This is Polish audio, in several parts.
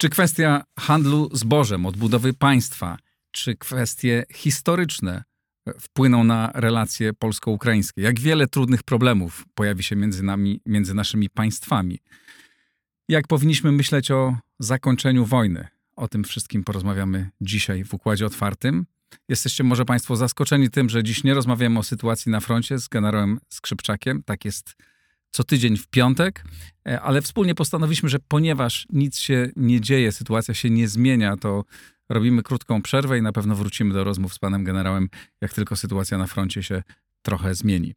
Czy kwestia handlu zbożem, odbudowy państwa, czy kwestie historyczne wpłyną na relacje polsko-ukraińskie? Jak wiele trudnych problemów pojawi się między nami, między naszymi państwami? Jak powinniśmy myśleć o zakończeniu wojny? O tym wszystkim porozmawiamy dzisiaj w Układzie Otwartym. Jesteście może Państwo zaskoczeni tym, że dziś nie rozmawiamy o sytuacji na froncie z generałem Skrzypczakiem. Tak jest co tydzień w piątek, e, ale wspólnie postanowiliśmy, że ponieważ nic się nie dzieje, sytuacja się nie zmienia, to robimy krótką przerwę i na pewno wrócimy do rozmów z panem generałem, jak tylko sytuacja na froncie się trochę zmieni.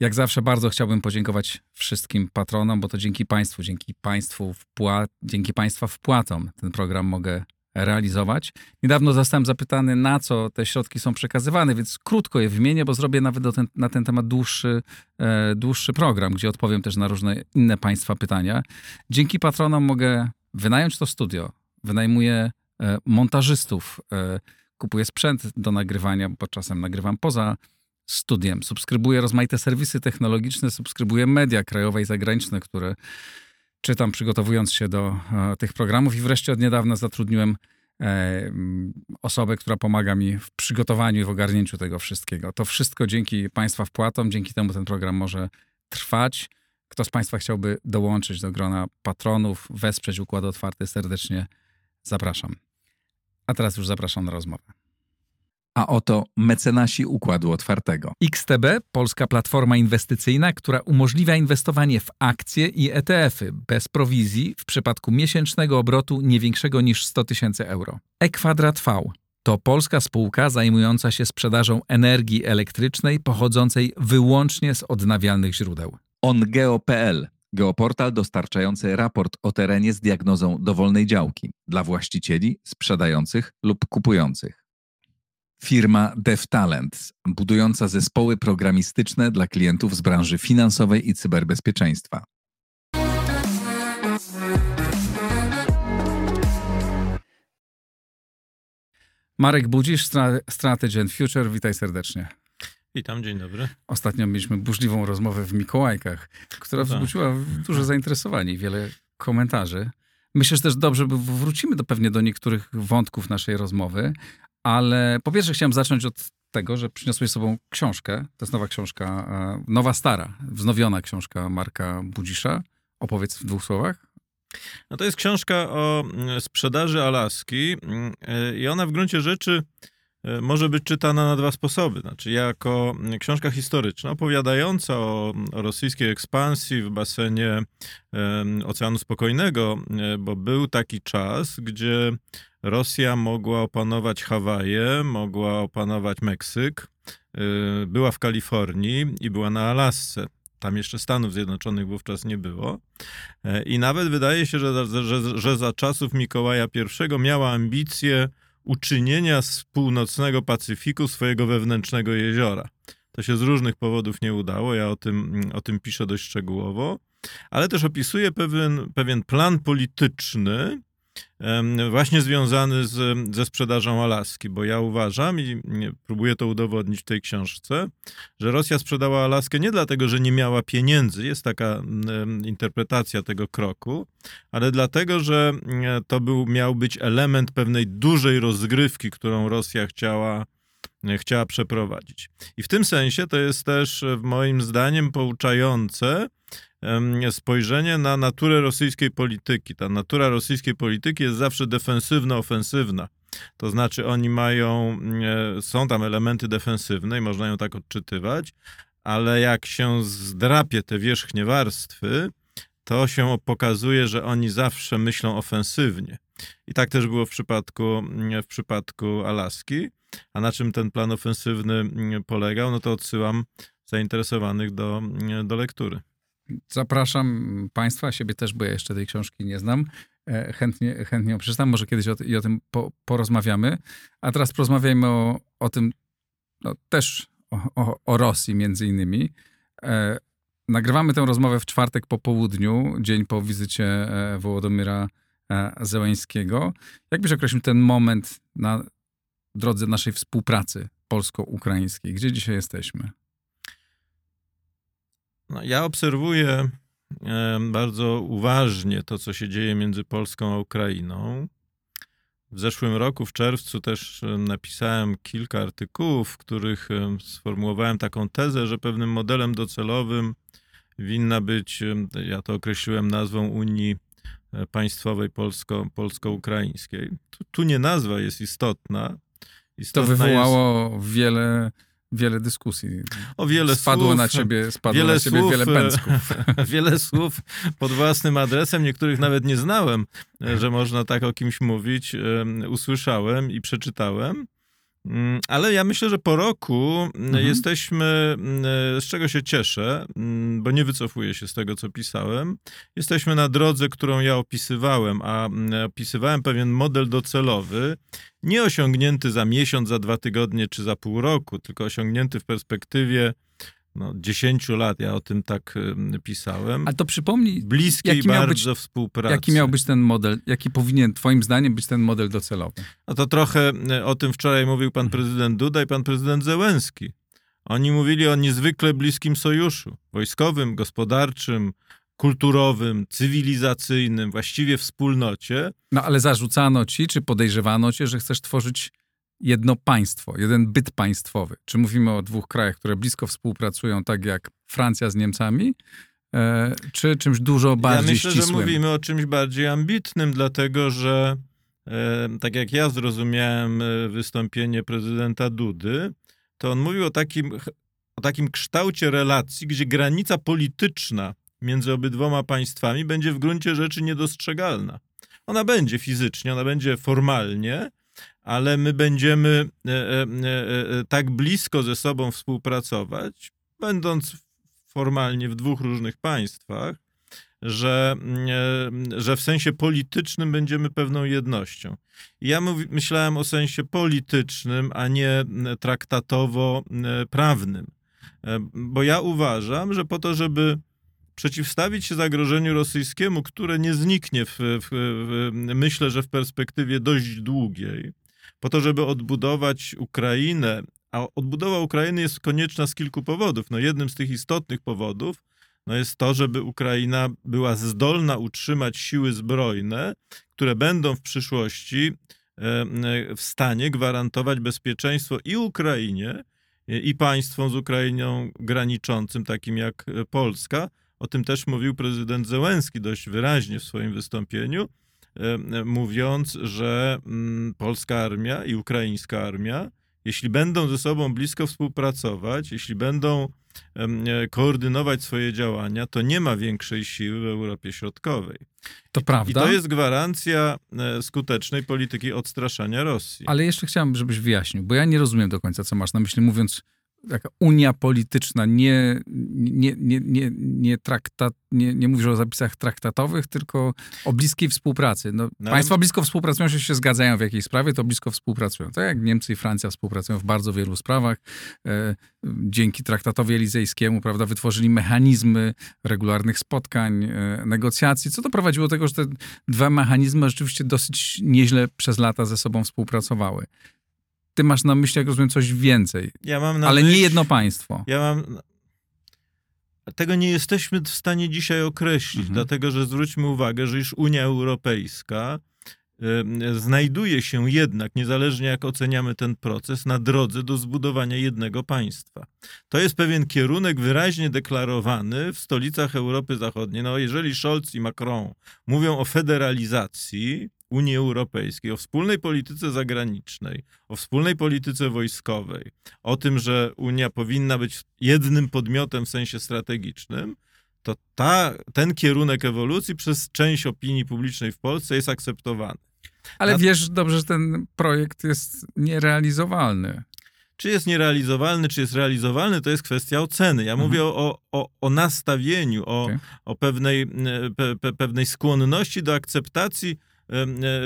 Jak zawsze bardzo chciałbym podziękować wszystkim patronom, bo to dzięki Państwu, dzięki Państwu wpłat, dzięki Państwa wpłatom ten program mogę realizować. Niedawno zostałem zapytany, na co te środki są przekazywane, więc krótko je wymienię, bo zrobię nawet ten, na ten temat dłuższy, e, dłuższy program, gdzie odpowiem też na różne inne Państwa pytania. Dzięki patronom mogę wynająć to studio, wynajmuję e, montażystów, e, kupuję sprzęt do nagrywania, bo czasem nagrywam poza studiem, subskrybuję rozmaite serwisy technologiczne, subskrybuję media krajowe i zagraniczne, które czytam przygotowując się do e, tych programów i wreszcie od niedawna zatrudniłem osobę, która pomaga mi w przygotowaniu i w ogarnięciu tego wszystkiego. To wszystko dzięki Państwa wpłatom, dzięki temu ten program może trwać. Kto z Państwa chciałby dołączyć do grona patronów, wesprzeć Układ Otwarty, serdecznie zapraszam. A teraz już zapraszam na rozmowę a oto mecenasi Układu Otwartego. XTB, polska platforma inwestycyjna, która umożliwia inwestowanie w akcje i ETF-y bez prowizji w przypadku miesięcznego obrotu nie większego niż 100 tysięcy euro. E-Kwadrat V to polska spółka zajmująca się sprzedażą energii elektrycznej pochodzącej wyłącznie z odnawialnych źródeł. OnGeo.pl Geoportal dostarczający raport o terenie z diagnozą dowolnej działki dla właścicieli, sprzedających lub kupujących. Firma DevTalent, budująca zespoły programistyczne dla klientów z branży finansowej i cyberbezpieczeństwa. Marek Budzisz, Strategy and Future, witaj serdecznie. Witam, dzień dobry. Ostatnio mieliśmy burzliwą rozmowę w Mikołajkach, która tak. wzbudziła duże zainteresowanie i wiele komentarzy. Myślę, że też dobrze, bo wrócimy do, pewnie do niektórych wątków naszej rozmowy, ale po pierwsze chciałem zacząć od tego, że przyniosłeś sobą książkę. To jest nowa książka, e, nowa stara, wznowiona książka Marka Budzisza. Opowiedz w dwóch słowach. No to jest książka o mm, sprzedaży Alaski mm, e, i ona w gruncie rzeczy e, może być czytana na dwa sposoby. Znaczy, jako mm, książka historyczna opowiadająca o, o rosyjskiej ekspansji w basenie Oceanu Spokojnego, bo był taki czas, gdzie Rosja mogła opanować Hawaje, mogła opanować Meksyk, y, była w Kalifornii i była na Alasce. Tam jeszcze Stanów Zjednoczonych wówczas nie było. E, I nawet wydaje się, że, że, że za czasów Mikołaja I miała ambicje uczynienia z północnego Pacyfiku swojego wewnętrznego jeziora. To się z różnych powodów nie udało, ja o tym, o tym piszę dość szczegółowo, ale też opisuję pewien, pewien plan polityczny, właśnie związany z, ze sprzedażą Alaski, bo ja uważam i próbuję to udowodnić w tej książce, że Rosja sprzedała Alaskę nie dlatego, że nie miała pieniędzy, jest taka interpretacja tego kroku, ale dlatego, że to był, miał być element pewnej dużej rozgrywki, którą Rosja chciała chciała przeprowadzić. I w tym sensie to jest też moim zdaniem pouczające, spojrzenie na naturę rosyjskiej polityki. Ta natura rosyjskiej polityki jest zawsze defensywno-ofensywna. To znaczy oni mają, e, są tam elementy defensywne i można ją tak odczytywać, ale jak się zdrapie te wierzchnie warstwy, to się pokazuje, że oni zawsze myślą ofensywnie. I tak też było w przypadku, w przypadku Alaski. A na czym ten plan ofensywny polegał, no to odsyłam zainteresowanych do, do lektury. Zapraszam Państwa, siebie też, bo ja jeszcze tej książki nie znam. E, chętnie, chętnie ją przeczytam, może kiedyś o, i o tym po, porozmawiamy. A teraz porozmawiajmy o, o tym, no, też o, o, Rosji między innymi. E, nagrywamy tę rozmowę w czwartek po południu, dzień po wizycie e, Wołodomyra e, Zełańskiego. Jak byś określił ten moment na drodze naszej współpracy polsko-ukraińskiej? Gdzie dzisiaj jesteśmy? No, ja obserwuję e, bardzo uważnie to, co się dzieje między Polską a Ukrainą. W zeszłym roku, w czerwcu, też e, napisałem kilka artykułów, w których e, sformułowałem taką tezę, że pewnym modelem docelowym winna być, ja to określiłem nazwą Unii Państwowej Polsko, Polsko-Ukraińskiej. Tu, tu nie nazwa jest istotna. istotna to wywołało jest... wiele wiele dyskusji. O wiele spadło słów, na ciebie, spadło wiele na ciebie słów, wiele pędzków. wiele słów pod własnym adresem, niektórych nawet nie znałem, że można tak o kimś mówić. Usłyszałem i przeczytałem. Mm, ale ja myślę, że po roku mm, mhm. jesteśmy, mm, z czego się cieszę, bo nie wycofuję się z tego, co pisałem, jesteśmy na drodze, którą ja opisywałem, a opisywałem pewien model docelowy, nie osiągnięty za miesiąc, za dwa tygodnie czy za pół roku, tylko osiągnięty w perspektywie no, 10 lat, ja o tym tak pisałem. Ale to przypomnij, bliskiej jaki bardzo być, współpracy. Jaki miał być ten model, jaki powinien twoim zdaniem być ten model docelowy? No to trochę e, o tym wczoraj mówił pan prezydent Duda i pan prezydent Zełenski. Oni mówili o niezwykle bliskim sojuszu wojskowym, gospodarczym, kulturowym, cywilizacyjnym, właściwie wspólnocie. No ale zarzucano ci, czy podejrzewano cię, że chcesz tworzyć jedno państwo, jeden byt państwowy. Czy mówimy o dwóch krajach, które blisko współpracują, tak jak Francja z Niemcami, e, czy czymś dużo bardziej ja myślę, ścisłym? że mówimy o czymś bardziej ambitnym, dlatego że e, tak jak ja zrozumiałem e, wystąpienie prezydenta Dudy, to on mówił o takim, o takim kształcie relacji, gdzie granica polityczna między obydwoma państwami będzie w gruncie rzeczy niedostrzegalna. Ona będzie fizycznie, ona będzie formalnie, ale my będziemy e, e, e, tak blisko ze sobą współpracować, będąc formalnie w dwóch różnych państwach, że, że w sensie politycznym będziemy pewną jednością. Ja myślałem o sensie politycznym, a nie traktatowo-prawnym, bo ja uważam, że po to, żeby przeciwstawić się zagrożeniu rosyjskiemu, które nie zniknie, w, w, w, myślę, że w perspektywie dość długiej, po to, żeby odbudować Ukrainę, a odbudowa Ukrainy jest konieczna z kilku powodów. No jednym z tych istotnych powodów no jest to, żeby Ukraina była zdolna utrzymać siły zbrojne, które będą w przyszłości w stanie gwarantować bezpieczeństwo i Ukrainie, i państwom z Ukrainą graniczącym, takim jak Polska. O tym też mówił prezydent Zełenski dość wyraźnie w swoim wystąpieniu mówiąc, że mm, polska armia i ukraińska armia, jeśli będą ze sobą blisko współpracować, jeśli będą e, koordynować swoje działania, to nie ma większej siły w Europie Środkowej. To prawda. I to jest gwarancja e, skutecznej polityki odstraszania Rosji. Ale jeszcze chciałem, żebyś wyjaśnił, bo ja nie rozumiem do końca, co masz na myśli, mówiąc taka unia polityczna, nie, nie, nie, nie, nie, traktat, nie, nie mówisz o zapisach traktatowych, tylko o bliskiej współpracy. No, no, państwa blisko współpracują, jeśli się zgadzają w jakiejś sprawie, to blisko współpracują. Tak jak Niemcy i Francja współpracują w bardzo wielu sprawach. E, dzięki traktatowi elizejskiemu, prawda, wytworzyli mechanizmy regularnych spotkań, e, negocjacji, co doprowadziło do tego, że te dwa mechanizmy rzeczywiście dosyć nieźle przez lata ze sobą współpracowały ty masz na myśli, jak rozumiem, coś więcej. Ja mam ale myśl, nie jedno państwo. Ja mam. Tego nie jesteśmy w stanie dzisiaj określić, mhm. dlatego że zwróćmy uwagę, że już Unia Europejska znajduje się jednak, niezależnie jak oceniamy ten proces, na drodze do zbudowania jednego państwa. To jest pewien kierunek wyraźnie deklarowany w stolicach Europy Zachodniej. No, jeżeli Scholz i Macron mówią o federalizacji, Unii Europejskiej, o wspólnej polityce zagranicznej, o wspólnej polityce wojskowej, o tym, że Unia powinna być jednym podmiotem w sensie strategicznym, to ta, ten kierunek ewolucji przez część opinii publicznej w Polsce jest akceptowany. Ale Na... wiesz dobrze, że ten projekt jest nierealizowalny. Czy jest nierealizowalny, czy jest realizowalny, to jest kwestia oceny. Ja mhm. mówię o, o, o nastawieniu, o, okay. o pewnej, pe, pe, pewnej skłonności do akceptacji E,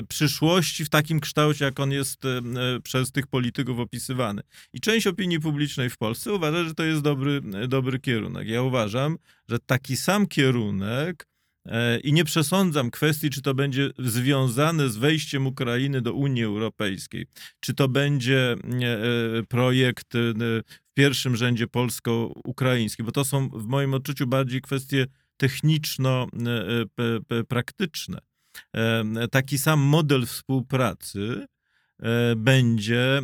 przyszłości w takim kształcie, jak on jest e, przez tych polityków opisywany. I część opinii publicznej w Polsce uważa, że to jest dobry, dobry kierunek. Ja uważam, że taki sam kierunek e, i nie przesądzam kwestii, czy to będzie związane z wejściem Ukrainy do Unii Europejskiej, czy to będzie projekt w pierwszym rzędzie polsko-ukraiński, bo to są w moim odczuciu bardziej kwestie techniczno-praktyczne. Taki sam model współpracy będzie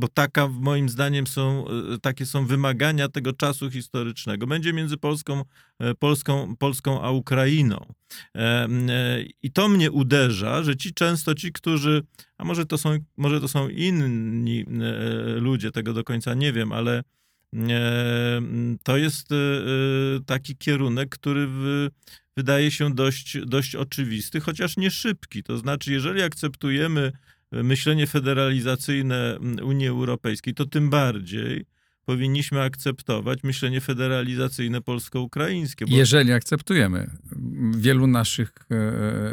bo taka moim zdaniem są, takie są wymagania tego czasu historycznego. Będzie między Polską, Polską, Polską a Ukrainą. I to mnie uderza, że ci często ci, którzy, a może to są, może to są inni ludzie, tego do końca nie wiem, ale to jest taki kierunek, który wydaje się dość, dość oczywisty, chociaż nie szybki. To znaczy, jeżeli akceptujemy myślenie federalizacyjne Unii Europejskiej, to tym bardziej powinniśmy akceptować myślenie federalizacyjne polsko-ukraińskie. Bo... Jeżeli akceptujemy. Wielu naszych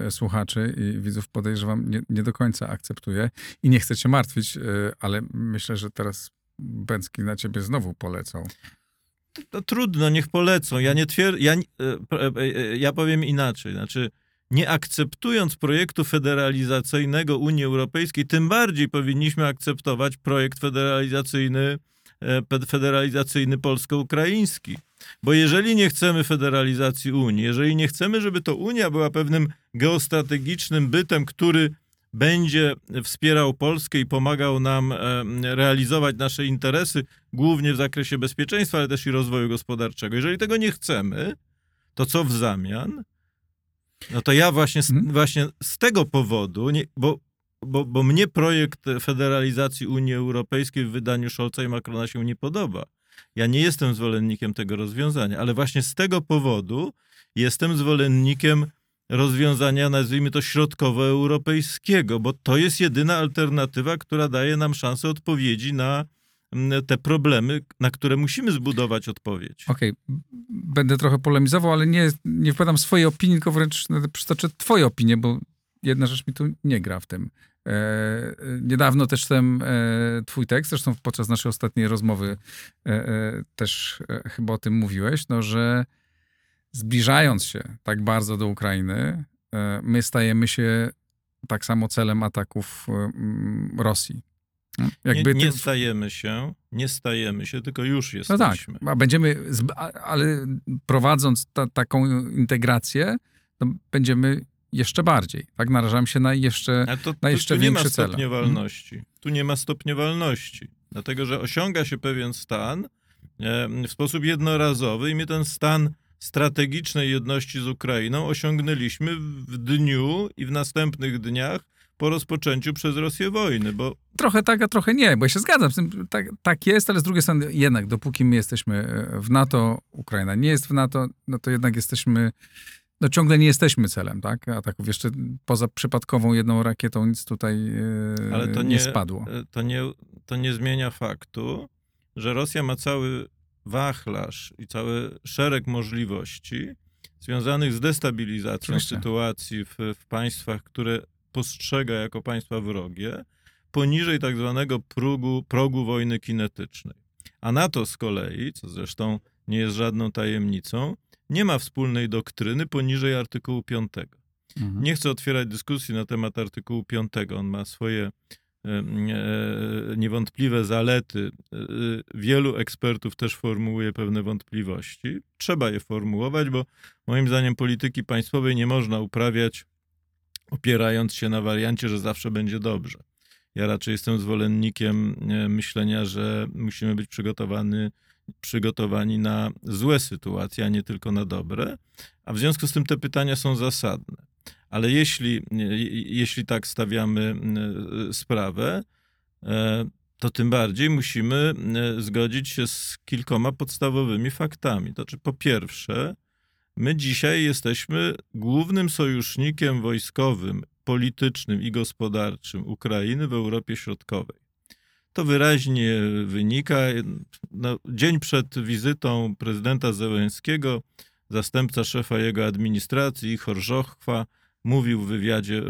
e, słuchaczy i widzów podejrzewam nie, nie, do końca akceptuje i nie chcę cię martwić, e, ale myślę, że teraz Bęcki na ciebie znowu polecą. To trudno, niech polecą. Ja nie twierdzę, ja, e, e, e, ja powiem inaczej. Znaczy, nie akceptując projektu federalizacyjnego Unii Europejskiej, tym bardziej powinniśmy akceptować projekt federalizacyjny, federalizacyjny polsko-ukraiński. Bo jeżeli nie chcemy federalizacji Unii, jeżeli nie chcemy, żeby to Unia była pewnym geostrategicznym bytem, który będzie wspierał Polskę i pomagał nam e, realizować nasze interesy, głównie w zakresie bezpieczeństwa, ale też i rozwoju gospodarczego. Jeżeli tego nie chcemy, to co w zamian? No to ja właśnie z, hmm? właśnie z tego powodu, nie, bo, bo, bo mnie projekt federalizacji Unii Europejskiej w wydaniu Scholza i Macrona się nie podoba. Ja nie jestem zwolennikiem tego rozwiązania, ale właśnie z tego powodu jestem zwolennikiem rozwiązania, nazwijmy to środkowoeuropejskiego, bo to jest jedyna alternatywa, która daje nam szansę odpowiedzi na te problemy, na które musimy zbudować odpowiedź. Okej, okay. będę trochę polemizował, ale nie, nie wpadam swojej opinii, tylko wręcz przytoczę twoje opinie, bo jedna rzecz mi tu nie gra w tym. E, niedawno też czytałem e, twój tekst, zresztą podczas naszej ostatniej rozmowy e, e też e, chyba o tym mówiłeś, no, że zbliżając się tak bardzo do Ukrainy, e, my stajemy się tak samo celem ataków Rosji. Jakby nie, nie stajemy się, nie stajemy się, tylko już jesteśmy. No tak, a będziemy, ale prowadząc ta, taką integrację, to będziemy jeszcze bardziej, tak? Narażam się na jeszcze, to, na jeszcze tu, tu większe nie ma stopniowalności. Hmm? Tu nie ma stopniowalności, dlatego że osiąga się pewien stan w sposób jednorazowy i my ten stan strategicznej jedności z Ukrainą osiągnęliśmy w dniu i w następnych dniach po rozpoczęciu przez Rosję wojny, bo... Trochę tak, a trochę nie, bo ja się zgadzam z tym, tak, tak jest, ale z drugiej strony jednak, dopóki my jesteśmy e, w NATO, Ukraina nie jest w NATO, no to jednak jesteśmy, no ciągle nie jesteśmy celem, tak, ataków. Jeszcze poza przypadkową jedną rakietą nic tutaj e, ale to nie, nie spadło. E, to nie, to nie zmienia faktu, że Rosja ma cały wachlarz i cały szereg możliwości związanych z destabilizacją Oczywiście. sytuacji w, w państwach, które postrzega jako państwa wrogie, poniżej tak zwanego progu, progu wojny kinetycznej. A NATO z kolei, co zresztą nie jest żadną tajemnicą, nie ma wspólnej doktryny poniżej artykułu 5. Mhm. Nie chcę otwierać dyskusji na temat artykułu 5. On ma swoje niewątpliwe zalety. E, wielu ekspertów też formułuje pewne wątpliwości. Trzeba je formułować, bo moim zdaniem polityki państwowej nie można uprawiać opierając się na wariancie, że zawsze będzie dobrze. Ja raczej jestem zwolennikiem myślenia, że musimy być przygotowani, przygotowani na złe sytuacje, a nie tylko na dobre. A w związku z tym te pytania są zasadne. Ale jeśli, jeśli tak stawiamy e, sprawę, e, to tym bardziej musimy zgodzić się z kilkoma podstawowymi faktami. To znaczy, po pierwsze, My dzisiaj jesteśmy głównym sojusznikiem wojskowym, politycznym i gospodarczym Ukrainy w Europie Środkowej. To wyraźnie wynika. No, dzień przed wizytą prezydenta Zełenskiego zastępca szefa jego administracji, Ichor Żochwa, mówił w wywiadzie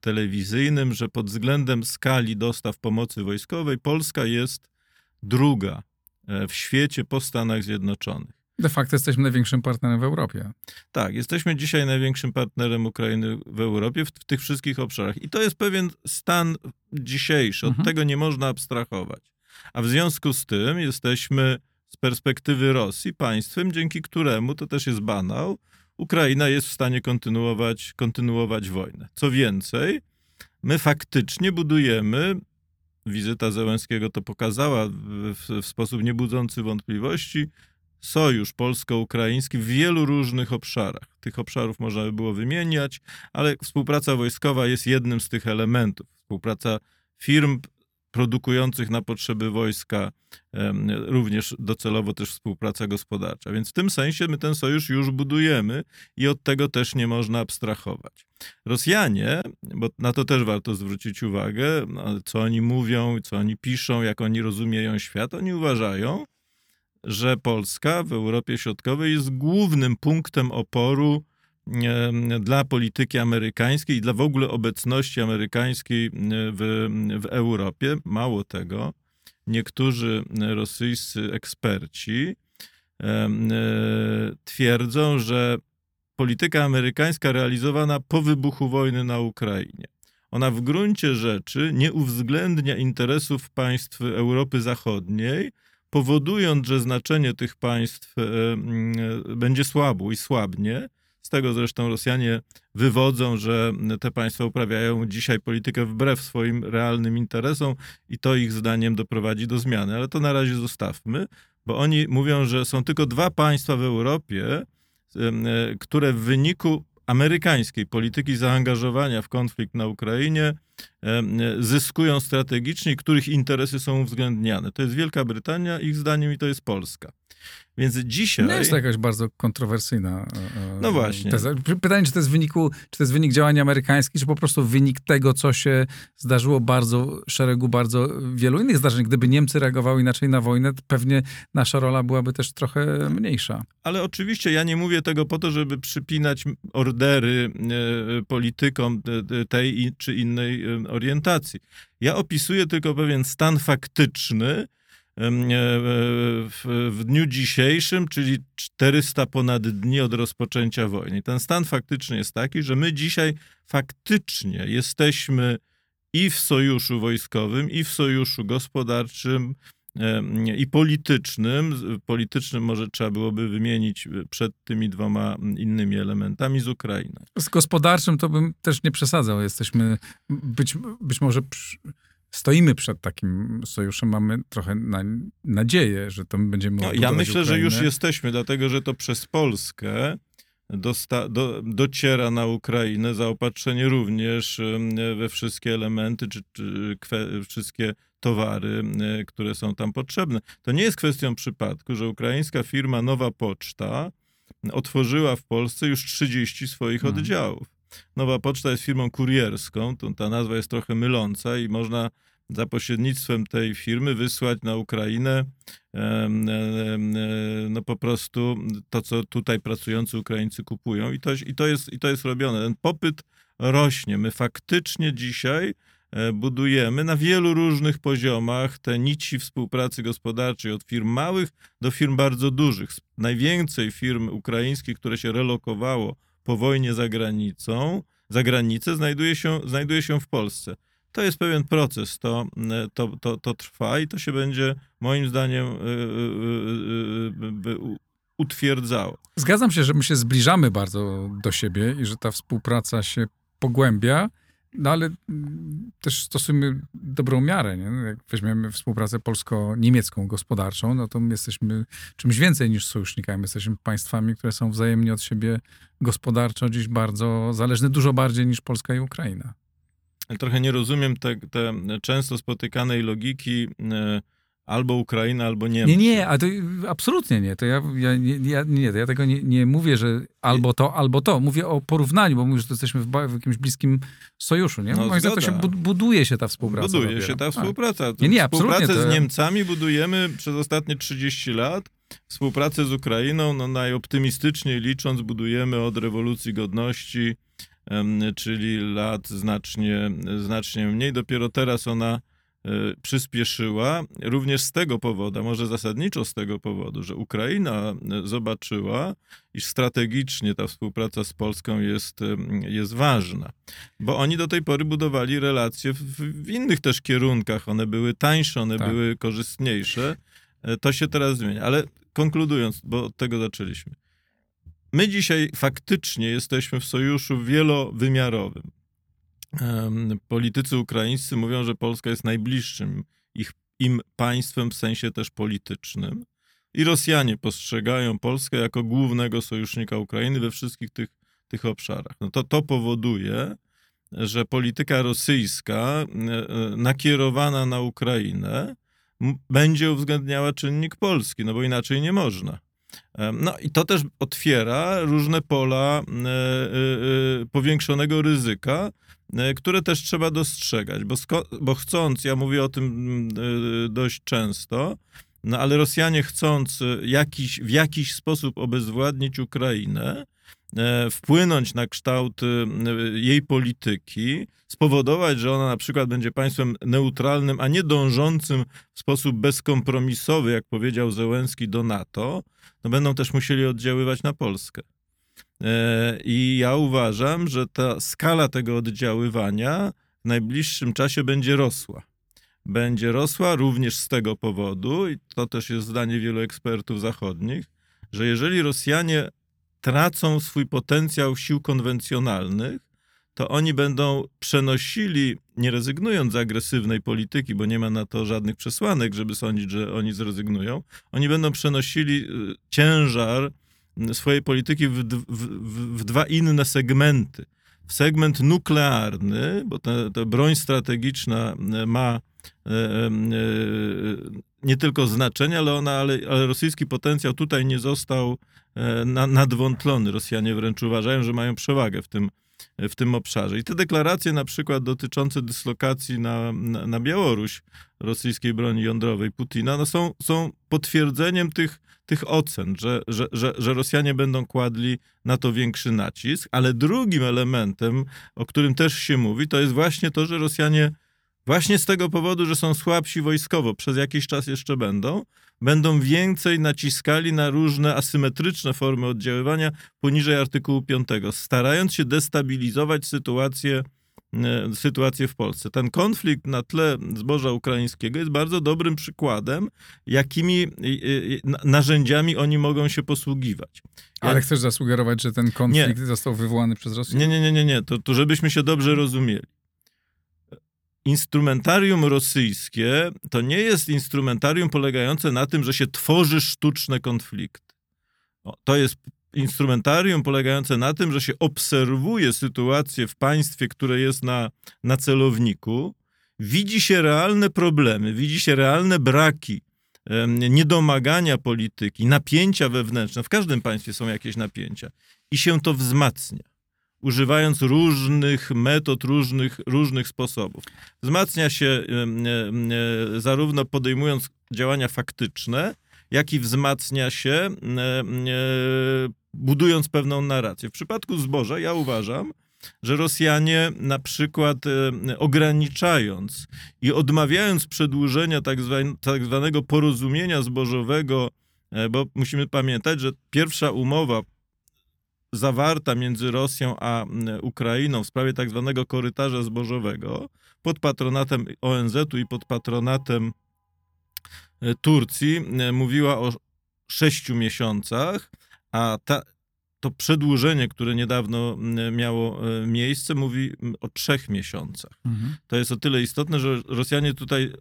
telewizyjnym, że pod względem skali dostaw pomocy wojskowej Polska jest druga e, w świecie po Stanach Zjednoczonych. De facto jesteśmy największym partnerem w Europie. Tak, jesteśmy dzisiaj największym partnerem Ukrainy w Europie w, w tych wszystkich obszarach. I to jest pewien stan dzisiejszy, od mhm. tego nie można abstrahować. A w związku z tym jesteśmy z perspektywy Rosji państwem, dzięki któremu, to też jest banał, Ukraina jest w stanie kontynuować, kontynuować wojnę. Co więcej, my faktycznie budujemy, wizyta Zełenskiego to pokazała w, w, sposób niebudzący wątpliwości, sojusz polsko-ukraiński w wielu różnych obszarach. Tych obszarów można by było wymieniać, ale współpraca wojskowa jest jednym z tych elementów. Współpraca firm produkujących na potrzeby wojska, również docelowo też współpraca gospodarcza. Więc w tym sensie my ten sojusz już budujemy i od tego też nie można abstrahować. Rosjanie, bo na to też warto zwrócić uwagę, no, co oni mówią, co oni piszą, jak oni rozumieją świat, oni uważają, że Polska w Europie Środkowej jest głównym punktem oporu dla polityki amerykańskiej i dla w ogóle obecności amerykańskiej w, w Europie. Mało tego, niektórzy rosyjscy eksperci e, twierdzą, że polityka amerykańska realizowana po wybuchu wojny na Ukrainie. Ona w gruncie rzeczy nie uwzględnia interesów państw Europy Zachodniej, powodując, że znaczenie tych państw e, będzie słabło i słabnie, z tego zresztą Rosjanie wywodzą, że te państwa uprawiają dzisiaj politykę wbrew swoim realnym interesom i to ich zdaniem doprowadzi do zmiany. Ale to na razie zostawmy, bo oni mówią, że są tylko dwa państwa w Europie, które w wyniku amerykańskiej polityki zaangażowania w konflikt na Ukrainie zyskują strategicznie, których interesy są uwzględniane. To jest Wielka Brytania, ich zdaniem, i to jest Polska. Więc dzisiaj. No jest to jakaś bardzo kontrowersyjna. E, e, no właśnie. Teza. Pytanie, czy to jest wyniku, czy to jest wynik działań amerykańskich, czy po prostu wynik tego, co się zdarzyło bardzo, szeregu bardzo wielu innych zdarzeń. Gdyby Niemcy reagowały inaczej na wojnę, pewnie nasza rola byłaby też trochę mniejsza. Ale oczywiście ja nie mówię tego po to, żeby przypinać ordery e, politykom tej czy innej orientacji. Ja opisuję tylko pewien stan faktyczny, w, w dniu dzisiejszym, czyli 400 ponad dni od rozpoczęcia wojny. Ten stan faktyczny jest taki, że my dzisiaj faktycznie jesteśmy i w sojuszu wojskowym, i w sojuszu gospodarczym, i politycznym. Politycznym może trzeba byłoby wymienić przed tymi dwoma innymi elementami z Ukrainy. Z gospodarczym to bym też nie przesadzał. Jesteśmy być, być może. Przy stoimy przed takim sojuszem, mamy trochę na, nadzieję, że to będziemy no, Ja myślę, Ukrainę. że już jesteśmy, dlatego że to przez Polskę dosta, do, dociera na Ukrainę zaopatrzenie również we wszystkie elementy, czy, czy kwe, wszystkie towary, które są tam potrzebne. To nie jest kwestią przypadku, że ukraińska firma Nowa Poczta otworzyła w Polsce już 30 swoich hmm. oddziałów. Nowa Poczta jest firmą kurierską, ta nazwa jest trochę myląca i można za pośrednictwem tej firmy wysłać na Ukrainę no po prostu to, co tutaj pracujący Ukraińcy kupują i to, i to, jest, i to jest robione. Ten popyt rośnie. My faktycznie dzisiaj e, budujemy na wielu różnych poziomach te nici współpracy gospodarczej, od firm małych do firm bardzo dużych. Najwięcej firm ukraińskich, które się relokowało po wojnie za granicą, za granicę, znajduje się, znajduje się w Polsce. To jest pewien proces, to, to, to, to trwa i to się będzie moim zdaniem y, y, y, utwierdzało. Zgadzam się, że my się zbliżamy bardzo do siebie i że ta współpraca się pogłębia. No ale mm, też stosujemy dobrą miarę. Nie? No, jak weźmiemy współpracę polsko-niemiecką gospodarczą, no to my jesteśmy czymś więcej niż sojusznikami. Jesteśmy państwami, które są wzajemnie od siebie gospodarczo dziś bardzo zależne, dużo bardziej niż Polska i Ukraina. Trochę nie rozumiem te, te często spotykanej logiki. Yy albo Ukraina, albo Niemcy. Nie, nie, a to absolutnie nie. To ja, ja, ja, nie, to ja tego nie, nie mówię, że albo to, albo to. Mówię o porównaniu, bo mówię, że to jesteśmy w, w jakimś bliskim sojuszu, nie? No, za to się buduje się ta współpraca. Buduje dopiero. się ta współpraca. Nie, nie, absolutnie. Współpracę z Niemcami budujemy przez ostatnie 30 lat. Współpracę z Ukrainą, no najoptymistyczniej licząc, budujemy od rewolucji godności, czyli lat znacznie, znacznie mniej. Dopiero teraz ona przyspieszyła również z tego powodu, może zasadniczo z tego powodu, że Ukraina e, zobaczyła, iż strategicznie ta współpraca z Polską jest, e, jest ważna. Bo oni do tej pory budowali relacje w, w innych też kierunkach. One były tańsze, one tak. były korzystniejsze. To się teraz zmienia. Ale konkludując, bo od tego zaczęliśmy. My dzisiaj faktycznie jesteśmy w sojuszu wielowymiarowym. Politycy ukraińscy mówią, że Polska jest najbliższym ich, im państwem w sensie też politycznym. I Rosjanie postrzegają Polskę jako głównego sojusznika Ukrainy we wszystkich tych, tych obszarach. No to, to powoduje, że polityka rosyjska e, e, nakierowana na Ukrainę będzie uwzględniała czynnik polski, no bo inaczej nie można. No i to też otwiera różne pola e, e, e, powiększonego ryzyka, które też trzeba dostrzegać, bo, bo chcąc, ja mówię o tym dość często, no ale Rosjanie chcąc jakiś, w jakiś sposób obezwładnić Ukrainę, wpłynąć na kształt e, jej polityki, spowodować, że ona na przykład będzie państwem neutralnym, a nie dążącym w sposób bezkompromisowy, jak powiedział Zełenski, do NATO, no będą też musieli oddziaływać na Polskę. E, I ja uważam, że ta skala tego oddziaływania w najbliższym czasie będzie rosła. Będzie rosła również z tego powodu, i to też jest zdanie wielu ekspertów zachodnich, że jeżeli Rosjanie tracą swój potencjał sił konwencjonalnych, to oni będą przenosili, nie rezygnując z agresywnej polityki, bo nie ma na to żadnych przesłanek, żeby sądzić, że oni zrezygnują, oni będą przenosili y, ciężar y, swojej polityki w, w, w, dwa inne segmenty. W segment nuklearny, bo ta, broń strategiczna y, ma nie tylko znaczenie, ale, ona, ale, ale rosyjski potencjał tutaj nie został na, nadwątlony. Rosjanie wręcz uważają, że mają przewagę w tym, w tym obszarze. I te deklaracje na przykład dotyczące dyslokacji na, na, na Białoruś rosyjskiej broni jądrowej Putina no są, są potwierdzeniem tych, tych ocen, że, że, że, że Rosjanie będą kładli na to większy nacisk, ale drugim elementem, o którym też się mówi, to jest właśnie to, że Rosjanie właśnie z tego powodu, że są słabsi wojskowo, przez jakiś czas jeszcze będą, będą więcej naciskali na różne asymetryczne formy oddziaływania poniżej artykułu 5, starając się destabilizować sytuację, e, sytuację w Polsce. Ten konflikt na tle zboża ukraińskiego jest bardzo dobrym przykładem, jakimi e, e, na- narzędziami oni mogą się posługiwać. Ja- Ale chcesz zasugerować, że ten konflikt został wywołany przez Rosję? Nie, nie, nie, nie, nie. To, to żebyśmy się dobrze rozumieli. Instrumentarium rosyjskie to nie jest instrumentarium polegające na tym, że się tworzy sztuczne konflikty. To jest instrumentarium polegające na tym, że się obserwuje sytuację w państwie, które jest na, na celowniku, widzi się realne problemy, widzi się realne braki, niedomagania polityki, napięcia wewnętrzne. W każdym państwie są jakieś napięcia i się to wzmacnia używając różnych metod, różnych, różnych sposobów. Wzmacnia się zarówno podejmując działania faktyczne, jak i wzmacnia się budując pewną narrację. W przypadku zboża ja uważam, że Rosjanie na przykład e, ograniczając i odmawiając przedłużenia tak, tak zwanego porozumienia zbożowego, e, bo musimy pamiętać, że pierwsza umowa zawarta między Rosją a Ukrainą w sprawie tak zwanego korytarza zbożowego pod patronatem ONZ-u i pod patronatem e, Turcji e, mówiła o sześciu miesiącach, a ta, to przedłużenie, które niedawno miało e, miejsce, mówi o trzech miesiącach. Mhm. To jest o tyle istotne, że Rosjanie tutaj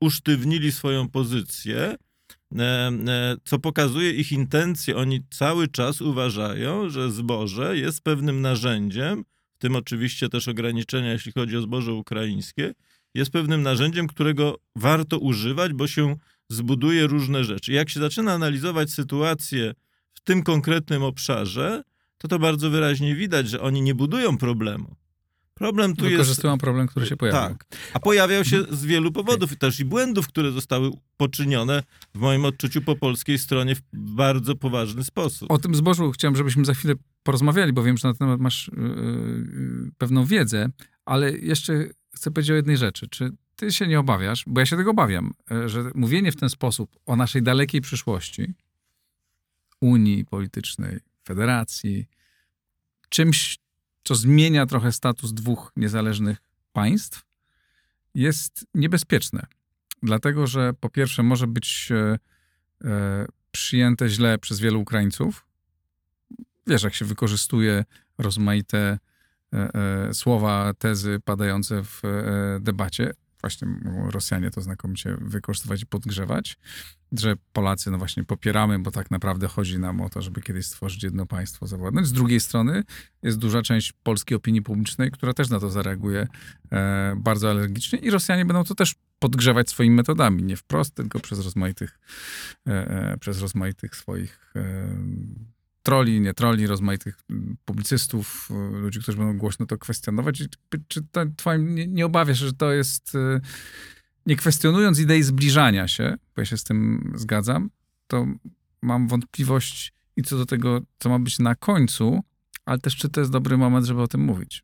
usztywnili swoją pozycję, co pokazuje ich intencje. Oni cały czas uważają, że zboże jest pewnym narzędziem, w tym oczywiście też ograniczenia, jeśli chodzi o zboże ukraińskie, jest pewnym narzędziem, którego warto używać, bo się zbuduje różne rzeczy. Jak się zaczyna analizować sytuację w tym konkretnym obszarze, to to bardzo wyraźnie widać, że oni nie budują problemu. Problem tu jest Wykorzystują problem, który się pojawił. tak. A pojawiał się z wielu powodów, też i błędów, które zostały poczynione w moim odczuciu po polskiej stronie w bardzo poważny sposób. O tym zbożu chciałem, żebyśmy za chwilę porozmawiali, bo wiem, że na ten temat masz yy, yy, pewną wiedzę, ale jeszcze chcę powiedzieć o jednej rzeczy. Czy ty się nie obawiasz, bo ja się tego obawiam, e, że mówienie w ten sposób o naszej dalekiej przyszłości, Unii politycznej, federacji, czymś, co zmienia trochę status dwóch niezależnych państw, jest niebezpieczne. Dlatego, że po pierwsze może być e, e, przyjęte źle przez wielu Ukraińców. Wiesz, jak się wykorzystuje rozmaite e, słowa, tezy padające w debacie. Właśnie Rosjanie to znakomicie wykorzystywać i podgrzewać, że Polacy no właśnie popieramy, bo tak naprawdę chodzi nam o to, żeby kiedyś stworzyć jedno państwo, zawładnąć. Z drugiej strony jest duża część polskiej opinii publicznej, która też na to zareaguje e, bardzo alergicznie i Rosjanie będą to też podgrzewać swoimi metodami, nie wprost, tylko przez rozmaitych, e, e, przez rozmaitych swoich e, troli, nie troli, rozmaitych publicystów, e, ludzi, którzy będą głośno to kwestionować. Czy, to, twoim, nie, nie obawiasz się, że to jest, e, nie kwestionując idei zbliżania się, bo ja się z tym zgadzam, to mam wątpliwość i co do tego, co ma być na końcu, ale też czy to jest dobry moment, żeby o tym mówić.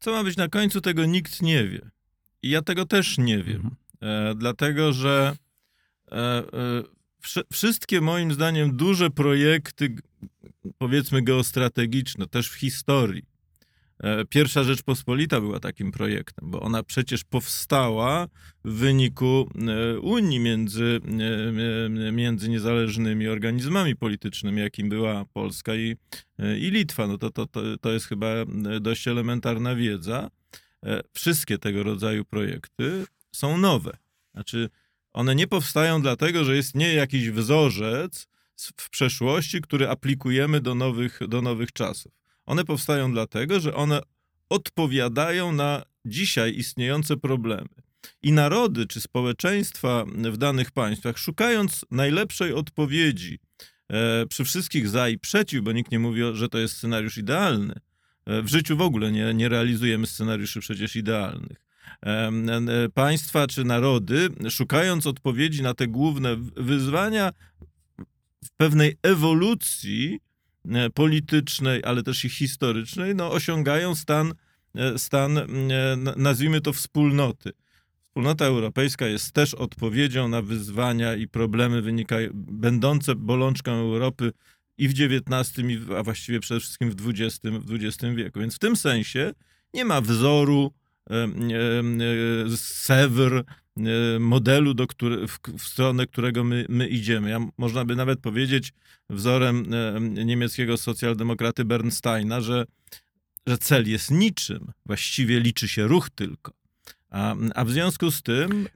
Co ma być na końcu, tego nikt nie wie. I ja tego też nie wiem. Mhm. E, dlatego, że e, e, wszy- wszystkie moim zdaniem duże projekty, powiedzmy geostrategiczne, też w historii. E, Pierwsza Rzeczpospolita była takim projektem, bo ona przecież powstała w wyniku e, Unii między, e, między niezależnymi organizmami politycznymi, jakim była Polska i, i Litwa. No to, to, to, jest chyba dość elementarna wiedza. Wszystkie tego rodzaju projekty są nowe. Znaczy, one nie powstają dlatego, że istnieje jakiś wzorzec w przeszłości, który aplikujemy do nowych, do nowych czasów. One powstają dlatego, że one odpowiadają na dzisiaj istniejące problemy. I narody czy społeczeństwa w danych państwach, szukając najlepszej odpowiedzi e, przy wszystkich za i przeciw, bo nikt nie mówi, że to jest scenariusz idealny. E, w życiu w ogóle nie, nie realizujemy scenariuszy przecież idealnych. Państwa czy narody, szukając odpowiedzi na te główne wyzwania, w pewnej ewolucji e, politycznej, ale też i historycznej, no, osiągają stan, e, stan, e, nazwijmy to wspólnoty. Wspólnota europejska jest też odpowiedzią na wyzwania i problemy wynikaj, będące bolączką Europy i w XIX, a właściwie przede wszystkim w XX, w XX wieku. Więc w tym sensie nie ma wzoru, e, modelu, do który, w, w stronę którego my, my idziemy. Ja, można by nawet powiedzieć wzorem niemieckiego socjaldemokraty Bernsteina, że, że cel jest niczym. Właściwie liczy się ruch tylko. A, a w związku z tym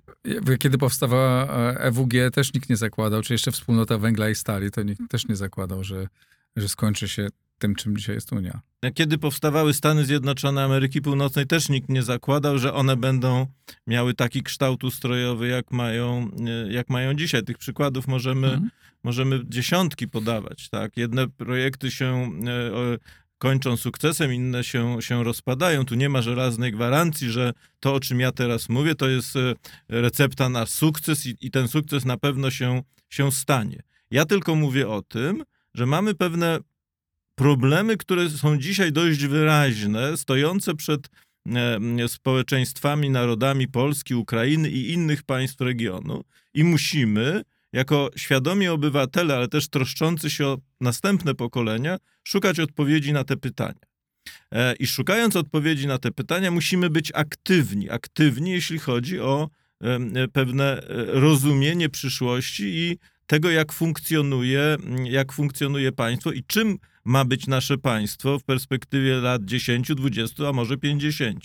Kiedy powstawała EWG, też nikt nie zakładał, czy jeszcze wspólnota węgla i stali, to nikt też nie zakładał, że, że skończy się tym, czym dzisiaj jest Unia. Kiedy powstawały Stany Zjednoczone Ameryki Północnej, też nikt nie zakładał, że one będą miały taki kształt ustrojowy, jak mają, e, jak mają dzisiaj. Tych przykładów możemy, Mhm. możemy dziesiątki podawać. Tak? Jedne projekty się e, kończą sukcesem, inne się, się rozpadają. Tu nie ma żelaznej gwarancji, że to, o czym ja teraz mówię, to jest e, recepta na sukces i, i ten sukces na pewno się, się stanie. Ja tylko mówię o tym, że mamy pewne problemy, które są dzisiaj dość wyraźne, stojące przed e, społeczeństwami, narodami Polski, Ukrainy i innych państw regionu i musimy, jako świadomi obywatele, ale też troszczący się o następne pokolenia, szukać odpowiedzi na te pytania. E, I szukając odpowiedzi na te pytania, musimy być aktywni. Aktywni, jeśli chodzi o pewne e, rozumienie przyszłości i tego, jak funkcjonuje, jak funkcjonuje państwo i czym ma być nasze państwo w perspektywie lat 10, 20, a może 50.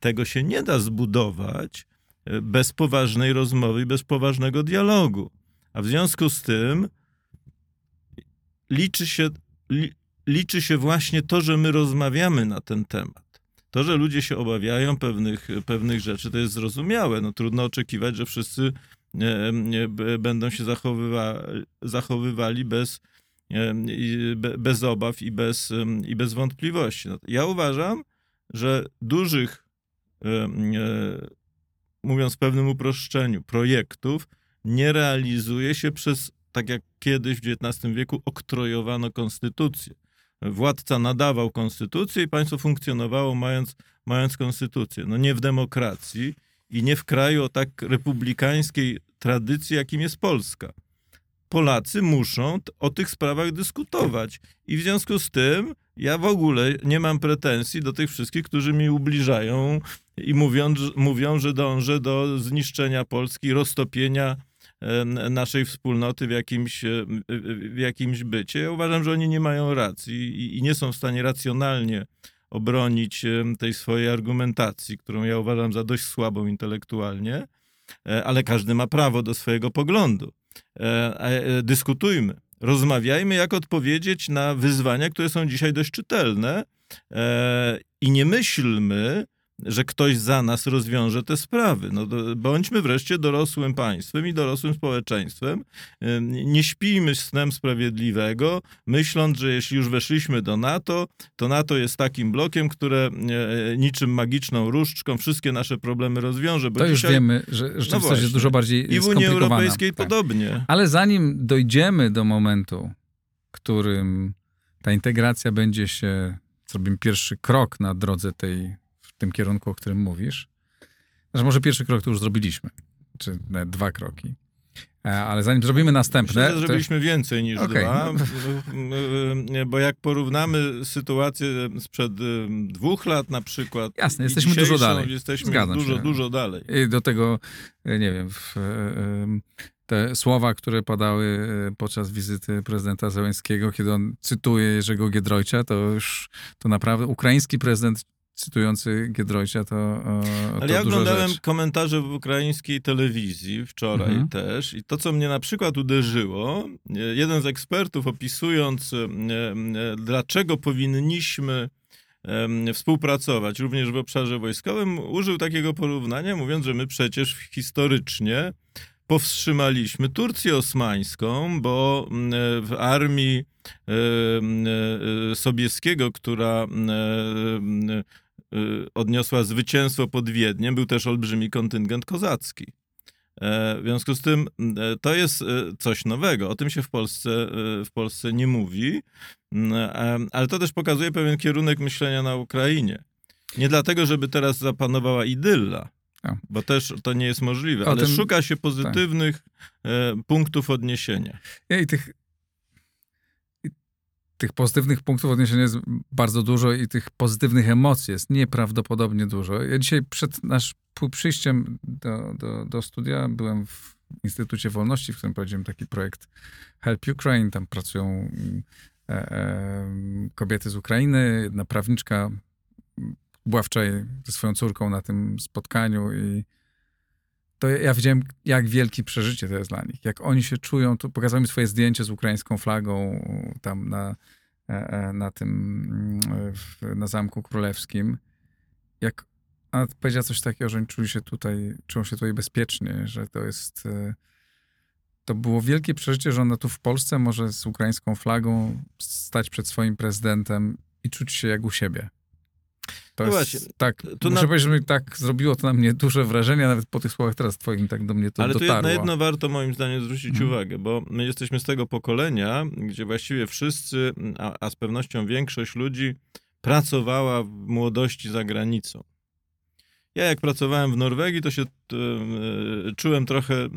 Tego się nie da zbudować e, bez poważnej rozmowy i bez poważnego dialogu. A w związku z tym liczy się, li, liczy się właśnie to, że my rozmawiamy na ten temat. To, że ludzie się obawiają pewnych, pewnych rzeczy, to jest zrozumiałe. No, trudno oczekiwać, że wszyscy będą się zachowywa, zachowywali bez, e, bez obaw i bez, i bez wątpliwości. No, ja uważam, że dużych, e, e, mówiąc w pewnym uproszczeniu, projektów nie realizuje się przez, tak jak kiedyś w XIX wieku, oktrojowano konstytucję. Władca nadawał konstytucję i państwo funkcjonowało mając, mając konstytucję. No nie w demokracji i nie w kraju o tak republikańskiej tradycji, jakim jest Polska. Polacy muszą o tych sprawach dyskutować. I w związku z tym ja w ogóle nie mam pretensji do tych wszystkich, którzy mi ubliżają i mówią, mówią że dążę do zniszczenia Polski, roztopienia em, naszej wspólnoty w jakimś, e, w jakimś bycie. Ja uważam, że oni nie mają racji i, nie są w stanie racjonalnie obronić tej swojej argumentacji, którą ja uważam za dość słabą intelektualnie, E, ale każdy ma prawo do swojego poglądu. E, e, Dyskutujmy, rozmawiajmy, jak odpowiedzieć na wyzwania, które są dzisiaj dość czytelne e, i nie myślmy, że ktoś za nas rozwiąże te sprawy. No, bądźmy wreszcie dorosłym państwem i dorosłym społeczeństwem. E, Nie śpijmy snem sprawiedliwego, myśląc, że jeśli już weszliśmy do NATO, to NATO jest takim blokiem, które e, niczym magiczną różdżką wszystkie nasze problemy rozwiąże. To już dzisiaj wiemy, że rzeczywistość No jest dużo bardziej I w Unii. Europejskiej Tak. podobnie. Ale zanim dojdziemy do momentu, w którym ta integracja będzie się, zrobimy pierwszy krok na drodze tej, tym kierunku, o którym mówisz, znaczy może pierwszy krok to już zrobiliśmy, czy dwa kroki. E, Ale zanim zrobimy następne, Myślę, to- zrobiliśmy więcej niż Okej, dwa, no. bo jak porównamy sytuację sprzed dwóch lat na przykład. Jasne, jesteśmy dużo dalej. Jesteśmy Zgadzam dużo, się. dużo dalej. I do tego, e, nie wiem, e, te słowa, które padały e, podczas wizyty prezydenta Zełenskiego, kiedy on cytuje Jerzego Giedroycia, to już to naprawdę ukraiński prezydent cytujący Giedroycia to, e, Ale to ja duża oglądałem rzecz. komentarze w ukraińskiej telewizji wczoraj Mhm. też i to, co mnie na przykład uderzyło, e, jeden z ekspertów opisując, e, dlaczego powinniśmy współpracować również w obszarze wojskowym, użył takiego porównania, mówiąc, że my przecież historycznie powstrzymaliśmy Turcję osmańską, bo w armii Sobieskiego, która odniosła zwycięstwo pod Wiedniem, był też olbrzymi kontyngent kozacki. E, W związku z tym e, to jest e, coś nowego. O tym się w Polsce, w Polsce nie mówi, ale to też pokazuje pewien kierunek myślenia na Ukrainie. Nie dlatego, żeby teraz zapanowała idylla, bo też to nie jest możliwe, O ale tym- szuka się pozytywnych e, punktów odniesienia. Ja I tych, tych pozytywnych punktów odniesienia jest bardzo dużo i tych pozytywnych emocji jest nieprawdopodobnie dużo. Ja dzisiaj przed nasz przy- przyjściem do, do, do studia byłem w Instytucie Wolności, w którym prowadziłem taki projekt Help Ukraine. Tam pracują e, e, kobiety z Ukrainy. Jedna prawniczka była wczoraj ze swoją córką na tym spotkaniu i to ja widziałem, jak wielkie przeżycie to jest dla nich. Jak oni się czują. Tu pokazałem mi swoje zdjęcie z ukraińską flagą tam na, e, e, na tym, mm, na Zamku Królewskim. Jak ona powiedziała coś takiego, że oni czuli się tutaj, czują się tutaj bezpiecznie, że to jest... e, To było wielkie przeżycie, że ona tu w Polsce może z ukraińską flagą stać przed swoim prezydentem i czuć się jak u siebie. To No jest właśnie, tak, tu muszę na- powiedzieć, że mi tak zrobiło to na mnie duże wrażenie, nawet po tych słowach teraz twoim tak do mnie to Ale dotarło. na jedno warto moim zdaniem zwrócić Mhm. uwagę, bo my jesteśmy z tego pokolenia, gdzie właściwie wszyscy, a, a z pewnością większość ludzi pracowała w młodości za granicą. Ja jak pracowałem w Norwegii, to się e, czułem trochę e,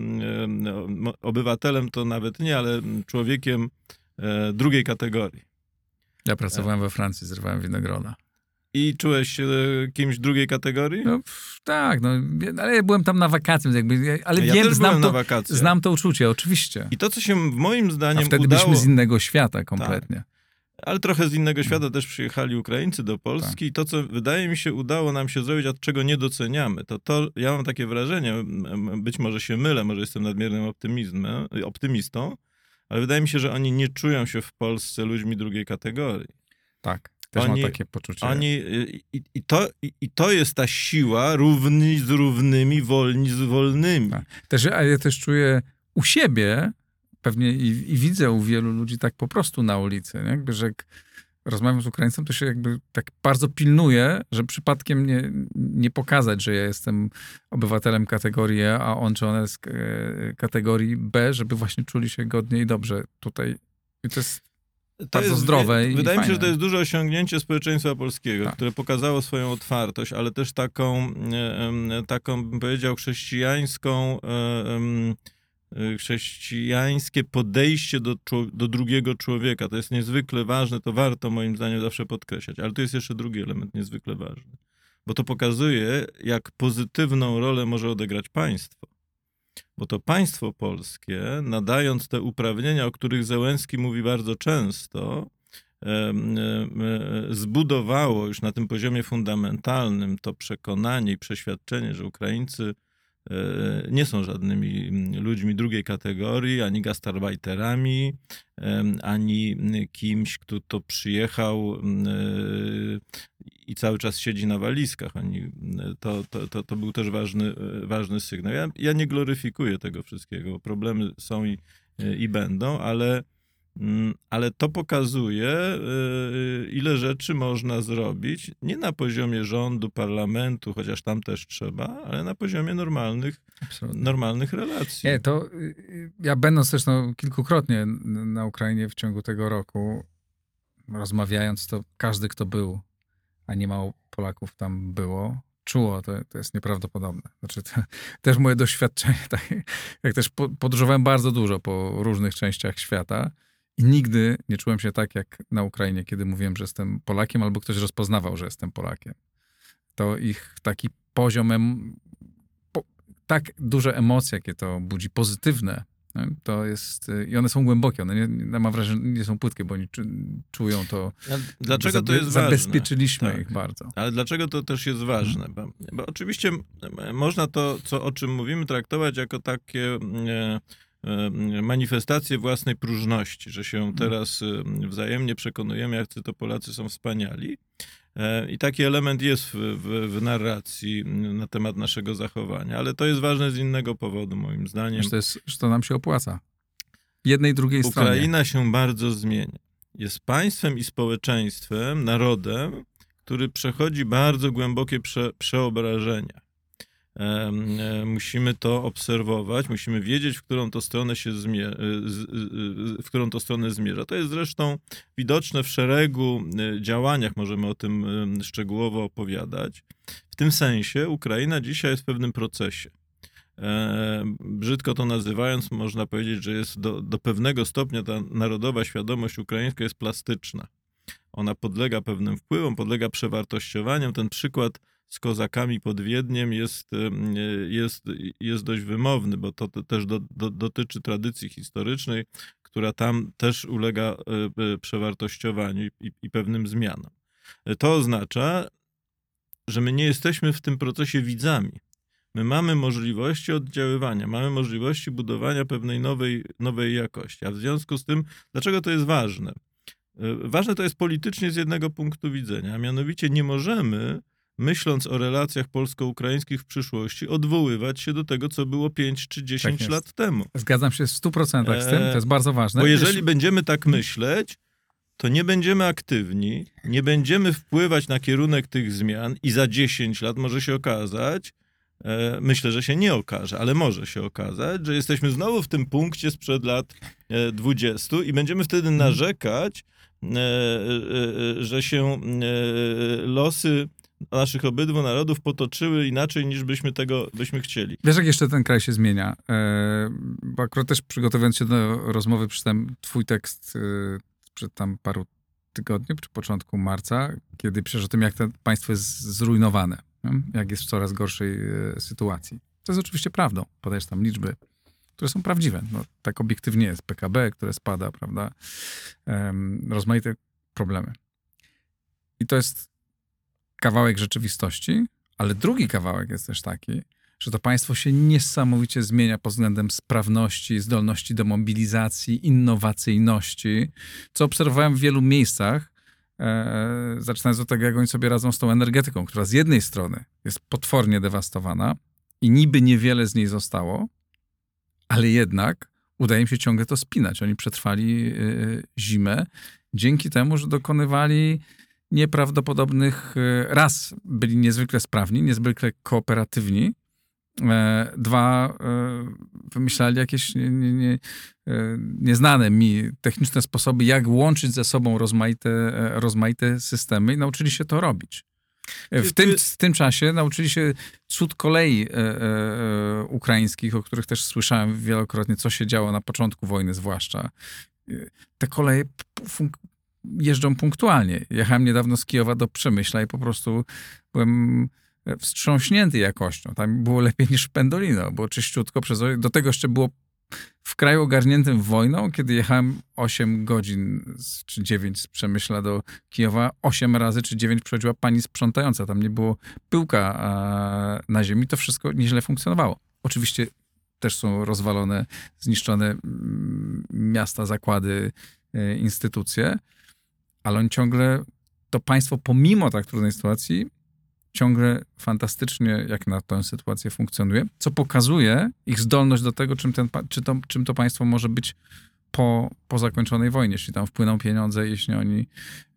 no, obywatelem, to nawet nie, ale człowiekiem e, drugiej kategorii. Ja pracowałem we Francji, zrywałem winogrona. I czułeś się e, kimś drugiej kategorii? No tak, no, ale ja byłem tam na wakacje, więc jakby, ja- ale ja wiem, znam byłem to, na wakacjach. znam to uczucie, oczywiście. I to, co się moim A zdaniem wtedy udało... byliśmy z innego świata kompletnie. Ale trochę z innego świata też przyjechali Ukraińcy do Polski i to, co wydaje mi się udało nam się zrobić, a czego nie doceniamy, to to, ja mam takie wrażenie, być może się mylę, może jestem nadmiernym optymizmem, optymistą, ale wydaje mi się, że oni nie czują się w Polsce ludźmi drugiej kategorii. Tak, też Oni- mam takie poczucie. Oni, y, i, i, to, i, I to jest ta siła równi z równymi, wolni z wolnymi. Tak. Też, a ja też czuję u siebie, pewnie i, i widzę u wielu ludzi tak po prostu na ulicy, nie? jakby, że jak rozmawiam z Ukraińcem, to się jakby tak bardzo pilnuję, że przypadkiem nie, nie pokazać, że ja jestem obywatelem kategorii E, a on czy ona jest e, kategorii B, żeby właśnie czuli się godnie i dobrze tutaj. I to jest To bardzo zdrowe i Wydaje mi się, że to jest duże osiągnięcie społeczeństwa polskiego, Tak. które pokazało swoją otwartość, ale też taką, e, taką bym powiedział, chrześcijańską e, y, chrześcijańskie podejście do, do drugiego człowieka. To jest niezwykle ważne, to warto moim zdaniem zawsze podkreślać. Ale to jest jeszcze drugi element niezwykle ważny, bo to pokazuje, jak pozytywną rolę może odegrać państwo. Bo to państwo polskie, nadając te uprawnienia, o których Zełenski mówi bardzo często, e, zbudowało już na tym poziomie fundamentalnym to przekonanie i przeświadczenie, że Ukraińcy e, nie są żadnymi ludźmi drugiej kategorii, ani gastarbeiterami, ani kimś, kto to przyjechał e, i cały czas siedzi na walizkach. Oni, to, to, to, to był też ważny, e, ważny sygnał. Ja, ja nie gloryfikuję tego wszystkiego, problemy są i, i będą, ale Mm, Ale to pokazuje, y, ile rzeczy można zrobić, nie na poziomie rządu, parlamentu, chociaż tam też trzeba, ale na poziomie normalnych, Absolutnie. normalnych relacji. Nie, to y, ja będąc też no, kilkukrotnie na Ukrainie w ciągu tego roku, rozmawiając, to każdy, kto był, a nie mało Polaków tam było, czuło, to, to jest nieprawdopodobne. Znaczy, to, też moje doświadczenie, tak, jak też po- podróżowałem bardzo dużo po różnych częściach świata i nigdy nie czułem się tak, jak na Ukrainie, kiedy mówiłem, że jestem Polakiem, albo ktoś rozpoznawał, że jestem Polakiem. To ich taki poziom em, po, tak duże emocje, jakie to budzi, pozytywne? To jest, i one są głębokie, one nie, nie mam wrażenia, nie są płytkie, bo oni czu, czują to. Dlaczego to jest ważne? Zabezpieczyliśmy Tak. ich bardzo. Ale dlaczego to też jest ważne? Bo, bo oczywiście można to, co, o czym mówimy, traktować jako takie e, manifestacje własnej próżności, że się teraz e, wzajemnie przekonujemy, jacy to Polacy są wspaniali. E, I taki element jest w, w, w narracji na temat naszego zachowania, ale to jest ważne z innego powodu, moim zdaniem. Że to, jest, że to nam się opłaca. Jednej, drugiej stronie. Ukraina się bardzo zmienia. Jest państwem i społeczeństwem, narodem, który przechodzi bardzo głębokie prze, przeobrażenia. E, Musimy to obserwować, musimy wiedzieć, w którą to stronę się e, z- w którą to stronę zmierza. To jest zresztą widoczne w szeregu e, działaniach, możemy o tym szczegółowo opowiadać. W tym sensie Ukraina dzisiaj jest w pewnym procesie. E, brzydko to nazywając, można powiedzieć, że jest do, do pewnego stopnia ta narodowa świadomość ukraińska jest plastyczna. Ona podlega pewnym wpływom, podlega przewartościowaniom. Ten przykład z kozakami pod Wiedniem jest, em, jest, jest dość wymowny, bo to, też do, do, dotyczy tradycji historycznej, która tam też ulega e, e, przewartościowaniu i, i pewnym zmianom. To oznacza, że my nie jesteśmy w tym procesie widzami. My mamy możliwości oddziaływania, mamy możliwości budowania pewnej nowej, nowej jakości. A w związku z tym, dlaczego to jest ważne? Y, Ważne to jest politycznie z jednego punktu widzenia, a mianowicie nie możemy, myśląc o relacjach polsko-ukraińskich w przyszłości, odwoływać się do tego, co było 5 czy 10 jest. lat temu. Zgadzam się w 100% z tym, Eee, to jest bardzo ważne. Bo Wiesz, jeżeli będziemy tak myśleć, to nie będziemy aktywni, nie będziemy wpływać na kierunek tych zmian i za 10 lat może się okazać, e, myślę, że się nie okaże, ale może się okazać, że jesteśmy znowu w tym punkcie sprzed lat e, 20 i będziemy wtedy narzekać, e, e, e, że się e, losy naszych obydwu narodów potoczyły inaczej niż byśmy tego byśmy chcieli. Wiesz, jak jeszcze ten kraj się zmienia? E, bo akurat też przygotowując się do rozmowy, przeczytałem twój tekst e, przed tam paru tygodni, czy początku marca, kiedy piszesz o tym, jak to państwo jest zrujnowane, nie? jak jest w coraz gorszej e, sytuacji. To jest oczywiście prawdą. Podajesz tam liczby, które są prawdziwe. No, tak obiektywnie jest. PKB, które spada, prawda? Em, rozmaite problemy. I to jest kawałek rzeczywistości, ale drugi kawałek jest też taki, że to państwo się niesamowicie zmienia pod względem sprawności, zdolności do mobilizacji, innowacyjności, co obserwowałem w wielu miejscach, e, zaczynając od tego, jak oni sobie radzą z tą energetyką, która z jednej strony jest potwornie dewastowana i niby niewiele z niej zostało, ale jednak udaje im się ciągle to spinać. Oni przetrwali e, zimę dzięki temu, że dokonywali nieprawdopodobnych, e, raz byli niezwykle sprawni, niezwykle kooperatywni, e, dwa e, wymyślali jakieś nie, nie, nie, nieznane mi techniczne sposoby, jak łączyć ze sobą rozmaite, rozmaite systemy i nauczyli się to robić. W tym, w tym czasie nauczyli się cud kolei e, e, ukraińskich, o których też słyszałem wielokrotnie, co się działo na początku wojny zwłaszcza. Te koleje jeżdżą punktualnie. Jechałem niedawno z Kijowa do Przemyśla i po prostu byłem wstrząśnięty jakością. Tam było lepiej niż Pendolino, było czyściutko. Przez... Do tego jeszcze było w kraju ogarniętym wojną, kiedy jechałem 8 godzin czy 9 z Przemyśla do Kijowa, 8 razy czy 9 przechodziła pani sprzątająca. Tam nie było pyłka na ziemi. To wszystko nieźle funkcjonowało. Oczywiście też są rozwalone, zniszczone mm, miasta, zakłady, e, instytucje, ale on ciągle, to państwo pomimo tak trudnej sytuacji ciągle fantastycznie, jak na tę sytuację funkcjonuje, co pokazuje ich zdolność do tego, czym, ten, czy to, czym to państwo może być po, po zakończonej wojnie, jeśli tam wpłyną pieniądze, jeśli oni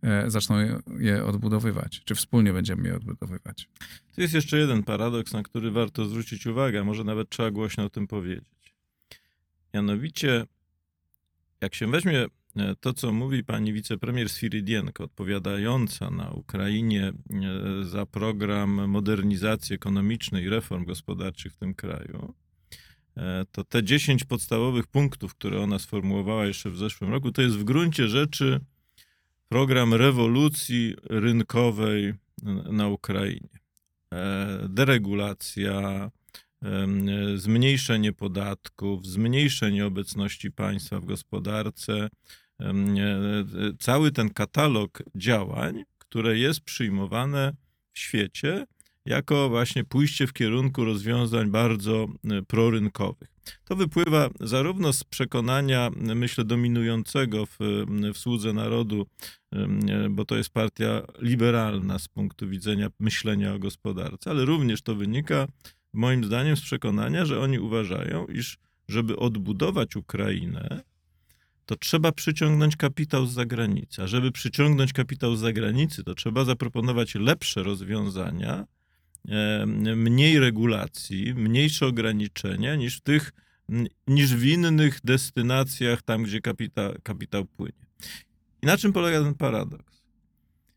e, zaczną je, je, odbudowywać, czy wspólnie będziemy je odbudowywać. Tu jest jeszcze jeden paradoks, na który warto zwrócić uwagę, może nawet trzeba głośno o tym powiedzieć. Mianowicie, jak się weźmie to, co mówi pani wicepremier Sfiridienko, odpowiadająca na Ukrainie e, za program modernizacji ekonomicznej i reform gospodarczych w tym kraju, e, to te 10 podstawowych punktów, które ona sformułowała jeszcze w zeszłym roku, to jest w gruncie rzeczy program rewolucji rynkowej na Ukrainie. Deregulacja, zmniejszenie podatków, zmniejszenie obecności państwa w gospodarce, cały ten katalog działań, które jest przyjmowane w świecie jako właśnie pójście w kierunku rozwiązań bardzo e, prorynkowych. To wypływa zarówno z przekonania, myślę, dominującego w, w słudze narodu, bo to jest partia liberalna z punktu widzenia myślenia o gospodarce, ale również to wynika, moim zdaniem, z przekonania, że oni uważają, iż żeby odbudować Ukrainę, to trzeba przyciągnąć kapitał z zagranicy. A żeby przyciągnąć kapitał z zagranicy, to trzeba zaproponować lepsze rozwiązania, mniej regulacji, mniejsze ograniczenia niż w tych, niż w innych destynacjach, tam gdzie kapita, kapitał płynie. I na czym polega ten paradoks?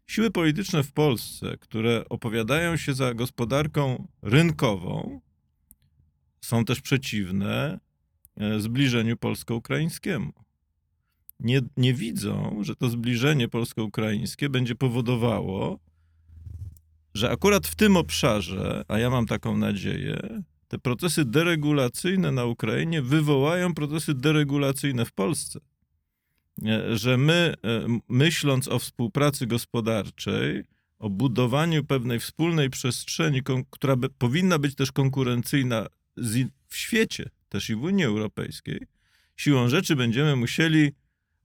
Siły polityczne w Polsce, które opowiadają się za gospodarką rynkową, są też przeciwne e, zbliżeniu polsko-ukraińskiemu nie, nie widzą, że to zbliżenie polsko-ukraińskie będzie powodowało, że akurat w tym obszarze, a ja mam taką nadzieję, te procesy deregulacyjne na Ukrainie wywołają procesy deregulacyjne w Polsce. Że my, e, myśląc o współpracy gospodarczej, o budowaniu pewnej wspólnej przestrzeni, która powinna być też konkurencyjna w świecie, też i w Unii Europejskiej, siłą rzeczy będziemy musieli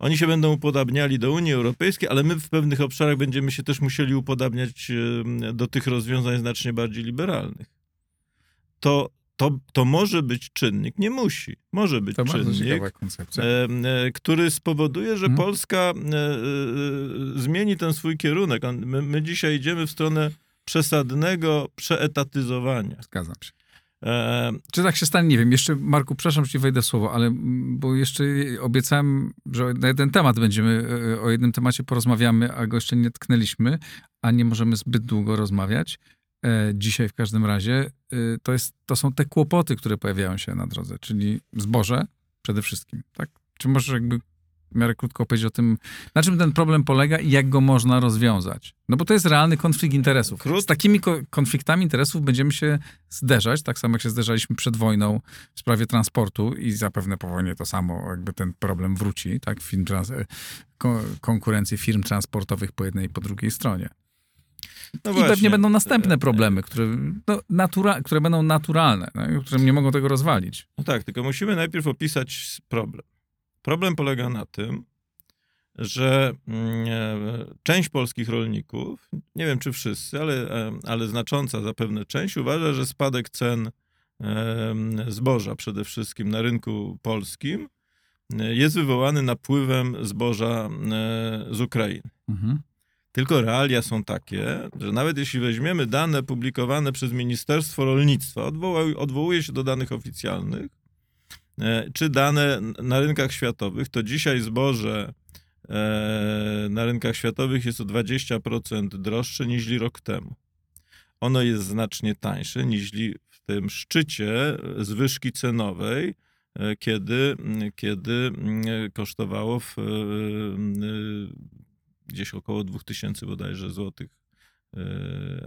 oni się będą upodabniali do Unii Europejskiej, ale my w pewnych obszarach będziemy się też musieli upodabniać do tych rozwiązań znacznie bardziej liberalnych. To, to, to może być czynnik, nie musi, może być to czynnik, e, e, który spowoduje, że hmm. Polska e, zmieni ten swój kierunek. My, my dzisiaj idziemy w stronę przesadnego przeetatyzowania. Zgadzam się. E, czy tak się stanie? Nie wiem. Jeszcze, Marku, przepraszam, że ci wejdę słowo, ale bo jeszcze obiecałem, że na jeden temat będziemy, e, o jednym temacie porozmawiamy, a go jeszcze nie tknęliśmy, a nie możemy zbyt długo rozmawiać. E, dzisiaj w każdym razie to, jest, to są te kłopoty, które pojawiają się na drodze, czyli zboże przede wszystkim. Tak? Czy możesz jakby w miarę krótko powiedzieć o tym, na czym ten problem polega i jak go można rozwiązać. No bo to jest realny konflikt interesów. Z takimi ko konfliktami interesów będziemy się zderzać, tak samo jak się zderzaliśmy przed wojną w sprawie transportu i zapewne po wojnie to samo, jakby ten problem wróci, tak, firm ko konkurencji firm transportowych po jednej i po drugiej stronie. No I właśnie. pewnie będą następne problemy, które, no, natura które będą naturalne, no, które nie mogą tego rozwalić. No tak, tylko musimy najpierw opisać problem. Problem polega na tym, że mm, e, część polskich rolników, nie wiem czy wszyscy, ale, e, ale znacząca zapewne część, uważa, że spadek cen zboża przede wszystkim na rynku polskim e, jest wywołany napływem zboża z Ukrainy. Mhm. Tylko realia są takie, że nawet jeśli weźmiemy dane publikowane przez Ministerstwo Rolnictwa, odwołuje się do danych oficjalnych, czy dane na rynkach światowych, to dzisiaj zboże e, na rynkach światowych jest o 20% droższe niż rok temu. ono jest znacznie tańsze niż w tym szczycie zwyżki cenowej, e, kiedy, kiedy kosztowało w, gdzieś około 2000 bodajże złotych,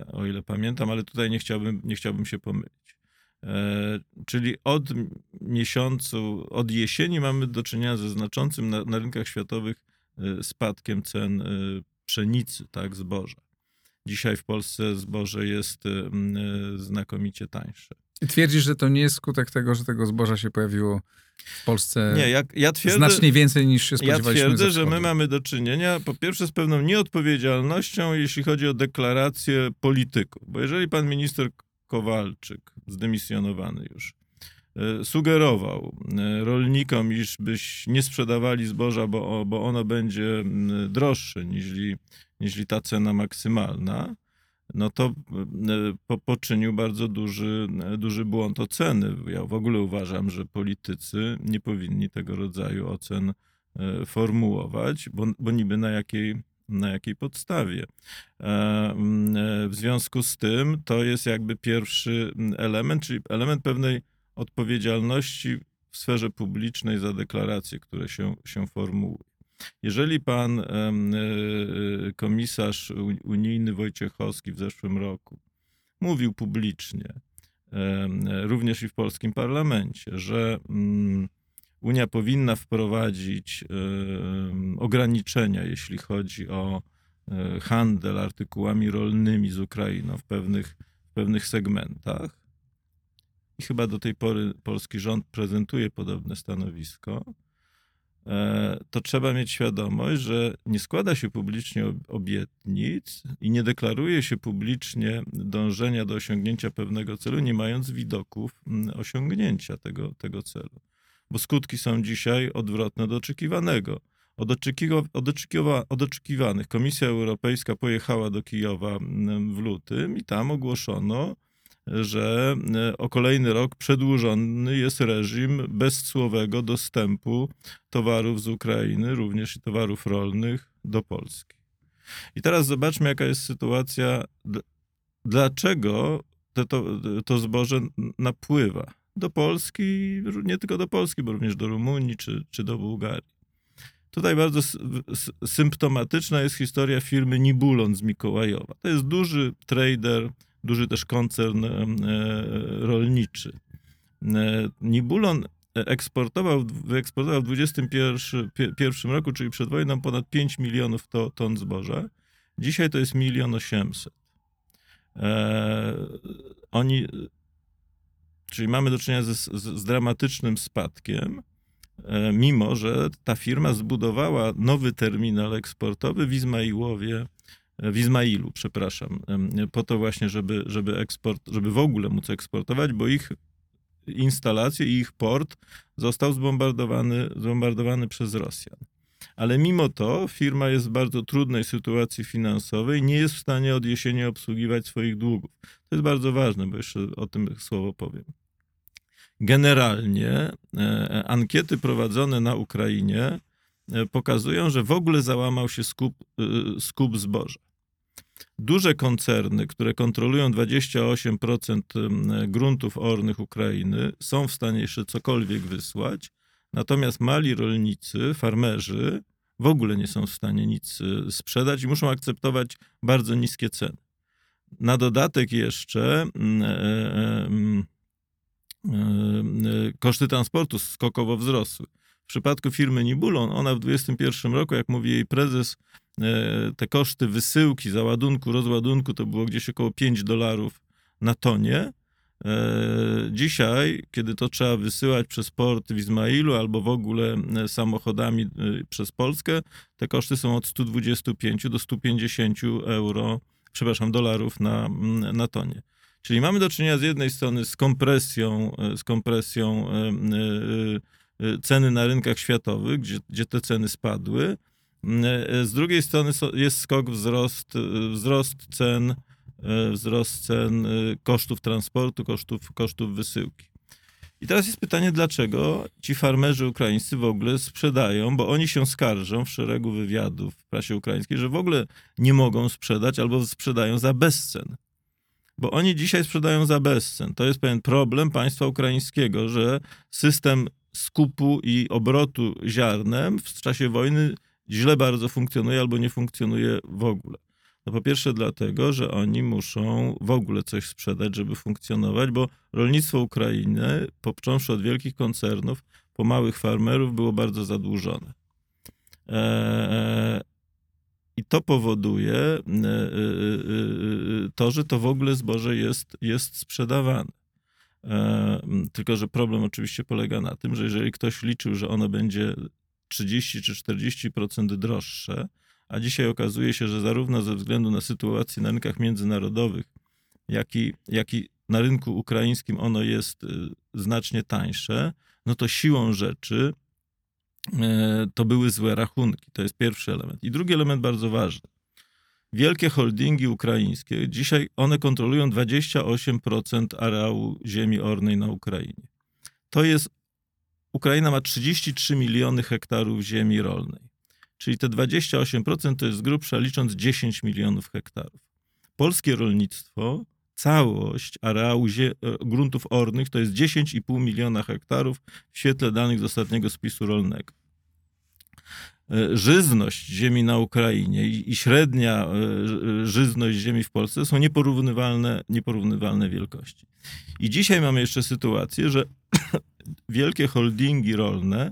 o ile pamiętam, ale tutaj nie chciałbym, nie chciałbym się pomylić. Czyli od miesiącu, od jesieni mamy do czynienia ze znaczącym na, na rynkach światowych spadkiem cen pszenicy, tak, zboża. Dzisiaj w Polsce zboże jest znakomicie tańsze. Twierdzisz, że to nie jest skutek tego, że tego zboża się pojawiło w Polsce nie, ja twierdzę, znacznie więcej niż się spodziewaliśmy. Ja twierdzę, że my mamy do czynienia po pierwsze z pewną nieodpowiedzialnością, jeśli chodzi o deklaracje polityków. Bo jeżeli pan minister Kowalczyk, zdemisjonowany już, y, sugerował y, rolnikom, iż byś nie sprzedawali zboża, bo, bo ono będzie droższe niż niż ta cena maksymalna, no to e, po, poczynił bardzo duży, duży błąd oceny. Ja w ogóle uważam, że politycy nie powinni tego rodzaju ocen e, formułować, bo, bo niby na jakiej, na jakiej podstawie. E, w związku z tym to jest jakby pierwszy element, czyli element pewnej odpowiedzialności w sferze publicznej za deklaracje, które się, się formułują. Jeżeli pan e, e, komisarz unijny Wojciechowski w zeszłym roku mówił publicznie, również i w polskim parlamencie, że Unia powinna wprowadzić ograniczenia, jeśli chodzi o e, handel artykułami rolnymi z Ukrainą w pewnych, w pewnych segmentach. I chyba do tej pory polski rząd prezentuje podobne stanowisko. E, to trzeba mieć świadomość, że nie składa się publicznie obietnic i nie deklaruje się publicznie dążenia do osiągnięcia pewnego celu, nie mając widoków osiągnięcia tego, tego celu. Bo skutki są dzisiaj odwrotne do oczekiwanego. Od, oczekiwa, od, oczekiwa, od oczekiwanych Komisja Europejska pojechała do Kijowa w lutym i tam ogłoszono, że e, o kolejny rok przedłużony jest reżim bezcłowego dostępu towarów z Ukrainy, również i towarów rolnych do Polski. I teraz zobaczmy, jaka jest sytuacja, dlaczego to, to zboże napływa do Polski, nie tylko do Polski, bo również do Rumunii czy, czy do Bułgarii. Tutaj bardzo symptomatyczna jest historia firmy Nibulon z Mikołajowa. To jest duży trader duży też koncern e, rolniczy. E, Nibulon eksportował, wyeksportował w 2021 roku, czyli przed wojną, ponad 5 milionów to, ton zboża. Dzisiaj to jest milion osiemset. E, oni, czyli mamy do czynienia z, z, z dramatycznym spadkiem, e, mimo że ta firma zbudowała nowy terminal eksportowy w Izmaiłowie w Izmailu, przepraszam, po to właśnie, żeby, żeby, eksport, żeby w ogóle móc eksportować, bo ich instalacje i ich port został zbombardowany, zbombardowany przez Rosjan. Ale mimo to firma jest w bardzo trudnej sytuacji finansowej, nie jest w stanie od jesieni obsługiwać swoich długów. To jest bardzo ważne, bo jeszcze o tym słowo powiem. Generalnie e, ankiety prowadzone na Ukrainie E, pokazują, że w ogóle załamał się skup, e, skup zboża. Duże koncerny, które kontrolują 28% gruntów ornych Ukrainy, są w stanie jeszcze cokolwiek wysłać, natomiast mali rolnicy, farmerzy w ogóle nie są w stanie nic e, sprzedać i muszą akceptować bardzo niskie ceny. Na dodatek jeszcze koszty transportu skokowo wzrosły. W przypadku firmy Nibulon, ona w 2021 roku, jak mówi jej prezes, e, te koszty wysyłki, załadunku, rozładunku to było gdzieś około 5 dolarów na tonie. Dzisiaj, kiedy to trzeba wysyłać przez port w Izmailu albo w ogóle samochodami przez Polskę, te koszty są od 125 do 150 euro, przepraszam, dolarów na, na tonie. Czyli mamy do czynienia z jednej strony z kompresją, z kompresją Y, ceny na rynkach światowych, gdzie, gdzie te ceny spadły. Y, z drugiej strony jest skok, wzrost, wzrost cen, wzrost cen kosztów transportu, kosztów, kosztów wysyłki. I teraz jest pytanie, dlaczego ci farmerzy ukraińscy w ogóle sprzedają, bo oni się skarżą w szeregu wywiadów w prasie ukraińskiej, że w ogóle nie mogą sprzedać albo sprzedają za bezcen. Bo oni dzisiaj sprzedają za bezcen. To jest pewien problem państwa ukraińskiego, że system skupu i obrotu ziarnem w czasie wojny źle bardzo funkcjonuje albo nie funkcjonuje w ogóle. No po pierwsze dlatego, że oni muszą w ogóle coś sprzedać, żeby funkcjonować, bo rolnictwo Ukrainy, począwszy od wielkich koncernów, po małych farmerów, było bardzo zadłużone. Eee, I to powoduje e, e, e, to, że to w ogóle zboże jest, jest sprzedawane. Tylko, że problem oczywiście polega na tym, że jeżeli ktoś liczył, że ono będzie 30 czy 40% droższe, a dzisiaj okazuje się, że zarówno ze względu na sytuację na rynkach międzynarodowych, jak i, jak i na rynku ukraińskim ono jest znacznie tańsze, no to siłą rzeczy to były złe rachunki. To jest pierwszy element. I drugi element bardzo ważny. Wielkie holdingi ukraińskie, dzisiaj one kontrolują 28% areału ziemi ornej na Ukrainie. To jest, Ukraina ma 33 miliony hektarów ziemi rolnej. Czyli te 28% to jest z grubsza licząc 10 milionów hektarów. Polskie rolnictwo, całość areału e, gruntów ornych to jest 10,5 miliona hektarów w świetle danych z ostatniego spisu rolnego. E, żyzność ziemi na Ukrainie i średnia e, żyzność ziemi w Polsce są nieporównywalne, nieporównywalne wielkości. I dzisiaj mamy jeszcze sytuację, że wielkie holdingi rolne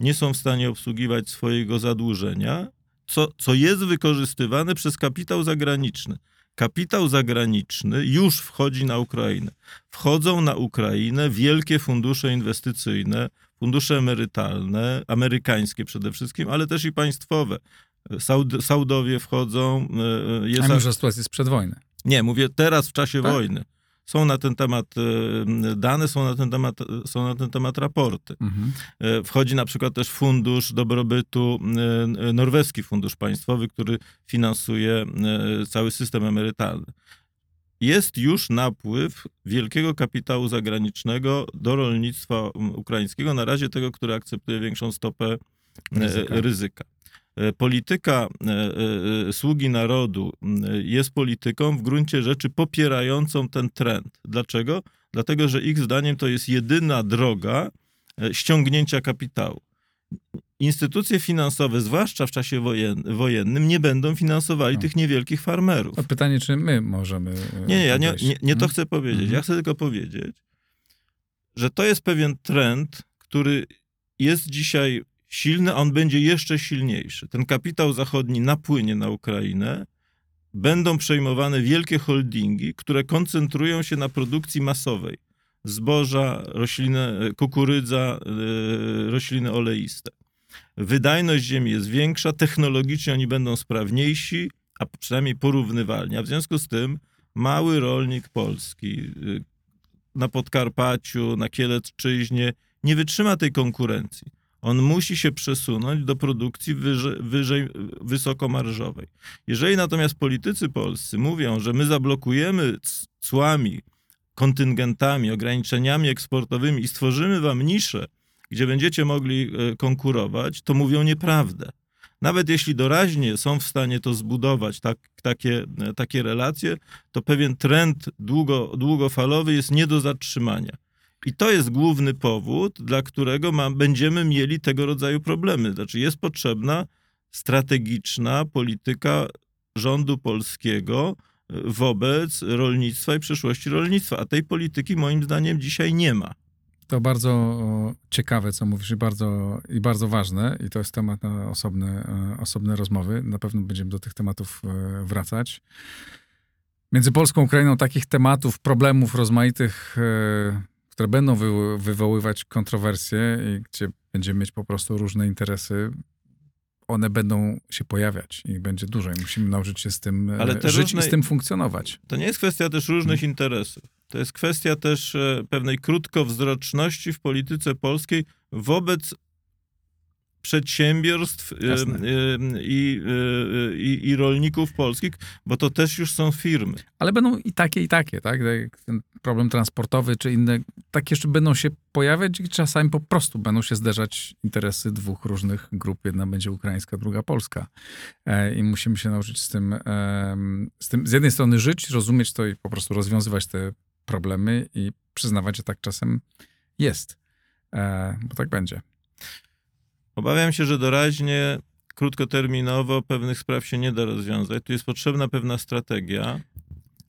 nie są w stanie obsługiwać swojego zadłużenia, co, co jest wykorzystywane przez kapitał zagraniczny. Kapitał zagraniczny już wchodzi na Ukrainę. Wchodzą na Ukrainę wielkie fundusze inwestycyjne, fundusze emerytalne, amerykańskie przede wszystkim, ale też i państwowe. Saud Saudowie wchodzą. E, jest... A może sytuacja sprzed wojny? Nie, mówię teraz w czasie tak? wojny. Są na ten temat e, dane, są na ten temat, są na ten temat raporty. Mhm. E, wchodzi na przykład też Fundusz Dobrobytu, e, norweski fundusz państwowy, który finansuje cały system emerytalny. Jest już napływ wielkiego kapitału zagranicznego do rolnictwa ukraińskiego, na razie tego, który akceptuje większą stopę ryzyka. ryzyka. E, polityka e, e, sługi narodu jest polityką w gruncie rzeczy popierającą ten trend. Dlaczego? Dlatego, że ich zdaniem to jest jedyna droga ściągnięcia kapitału. Instytucje finansowe, zwłaszcza w czasie wojen, wojennym, nie będą finansowali no. tych niewielkich farmerów. A pytanie, czy my możemy. Nie, nie, ja nie, nie, nie to hmm? chcę powiedzieć. Mhm. Ja chcę tylko powiedzieć, że to jest pewien trend, który jest dzisiaj silny, on będzie jeszcze silniejszy. Ten kapitał zachodni napłynie na Ukrainę, będą przejmowane wielkie holdingi, które koncentrują się na produkcji masowej. Zboża, rośliny, kukurydza, e, rośliny oleiste. Wydajność ziemi jest większa, technologicznie oni będą sprawniejsi, a przynajmniej porównywalni. A w związku z tym mały rolnik polski e, na Podkarpaciu, na Kielecczyźnie nie wytrzyma tej konkurencji on musi się przesunąć do produkcji wyżej, wyżej wysokomarżowej. Jeżeli natomiast politycy polscy mówią, że my zablokujemy cłami, kontyngentami, ograniczeniami eksportowymi i stworzymy wam niszę, gdzie będziecie mogli e, konkurować, to mówią nieprawdę. Nawet jeśli doraźnie są w stanie to zbudować, tak, takie, e, takie relacje, to pewien trend długo, długofalowy jest nie do zatrzymania. I to jest główny powód, dla którego ma, będziemy mieli tego rodzaju problemy. Znaczy, jest potrzebna strategiczna polityka rządu polskiego e, wobec rolnictwa i przyszłości rolnictwa, a tej polityki moim zdaniem dzisiaj nie ma. To bardzo ciekawe, co mówisz, i bardzo, i bardzo ważne, i to jest temat na osobne, e, osobne rozmowy. Na pewno będziemy do tych tematów e, wracać. Między Polską a Ukrainą takich tematów, problemów rozmaitych które będą wy, wywoływać kontrowersje i gdzie będziemy mieć po prostu różne interesy, one będą się pojawiać i będzie dużo i musimy nauczyć się z tym Ale żyć różne... i z tym funkcjonować. To nie jest kwestia też różnych hmm. interesów. To jest kwestia też e, pewnej krótkowzroczności w polityce polskiej wobec przedsiębiorstw y, y, i, y, i, i rolników polskich, bo to też już są firmy. Ale będą i takie, i takie, tak? Tak Ten problem transportowy czy inne, takie jeszcze będą się pojawiać i czasami po prostu będą się zderzać interesy dwóch różnych grup. Jedna będzie ukraińska, druga polska. E, I musimy się nauczyć z tym, z tym, z jednej strony żyć, rozumieć to i po prostu rozwiązywać te problemy i przyznawać, że tak czasem jest. E, Bo tak będzie. Obawiam się, że doraźnie, krótkoterminowo pewnych spraw się nie da rozwiązać. Tu jest potrzebna pewna strategia,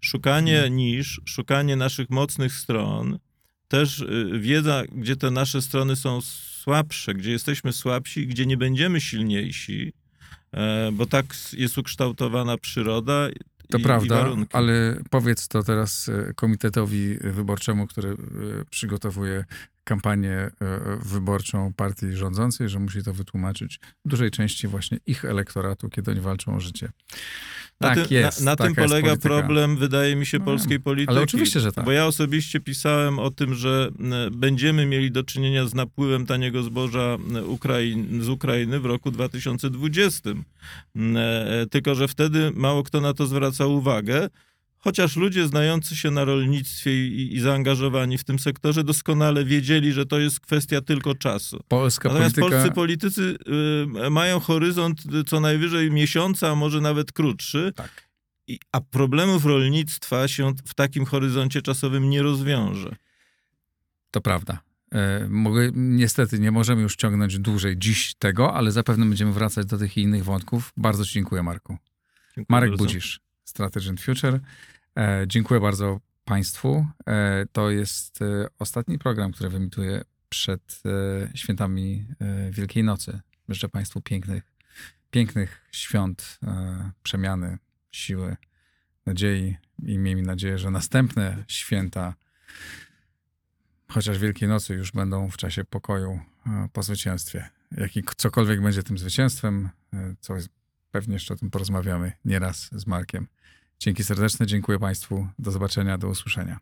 szukanie nisz, szukanie naszych mocnych stron, też y, wiedza, gdzie te nasze strony są słabsze, gdzie jesteśmy słabsi, gdzie nie będziemy silniejsi, e, bo tak jest ukształtowana przyroda. To i, i prawda, warunki. ale powiedz to teraz e, komitetowi wyborczemu, który e, przygotowuje kampanię e, wyborczą partii rządzącej, że musi to wytłumaczyć dużej części właśnie ich elektoratu, kiedy oni walczą o życie. Na tak tym, jest. na, na tym polega polityka. problem, wydaje mi się, No, polskiej polityki. ale oczywiście, że tak. Bo ja osobiście pisałem o tym, że e, będziemy mieli do czynienia z napływem taniego zboża e, z Ukrainy w roku 2020. E, Tylko, że wtedy mało kto na to zwraca uwagę. Chociaż ludzie znający się na rolnictwie i, i zaangażowani w tym sektorze doskonale wiedzieli, że to jest kwestia tylko czasu. Polska Natomiast polityka... polscy politycy y, mają horyzont co najwyżej miesiąca, a może nawet krótszy. Tak. I, a problemów rolnictwa się w takim horyzoncie czasowym nie rozwiąże. To prawda. E, Mogę, niestety nie możemy już ciągnąć dłużej dziś tego, ale zapewne będziemy wracać do tych i innych wątków. Bardzo Ci dziękuję, Marku. Dziękuję Marek bardzo. Budzisz, Strategy Future. E, dziękuję bardzo Państwu. E, to jest e, ostatni program, który wyemituję przed świętami Wielkiej Nocy. Życzę Państwu pięknych, pięknych świąt, przemiany, siły, nadziei i miejmy nadzieję, że następne święta, chociaż Wielkiej Nocy już będą w czasie pokoju po zwycięstwie. Jaki, cokolwiek będzie tym zwycięstwem, co pewnie jeszcze o tym porozmawiamy nieraz z Markiem. Dzięki serdeczne, dziękuję Państwu. Do zobaczenia, do usłyszenia.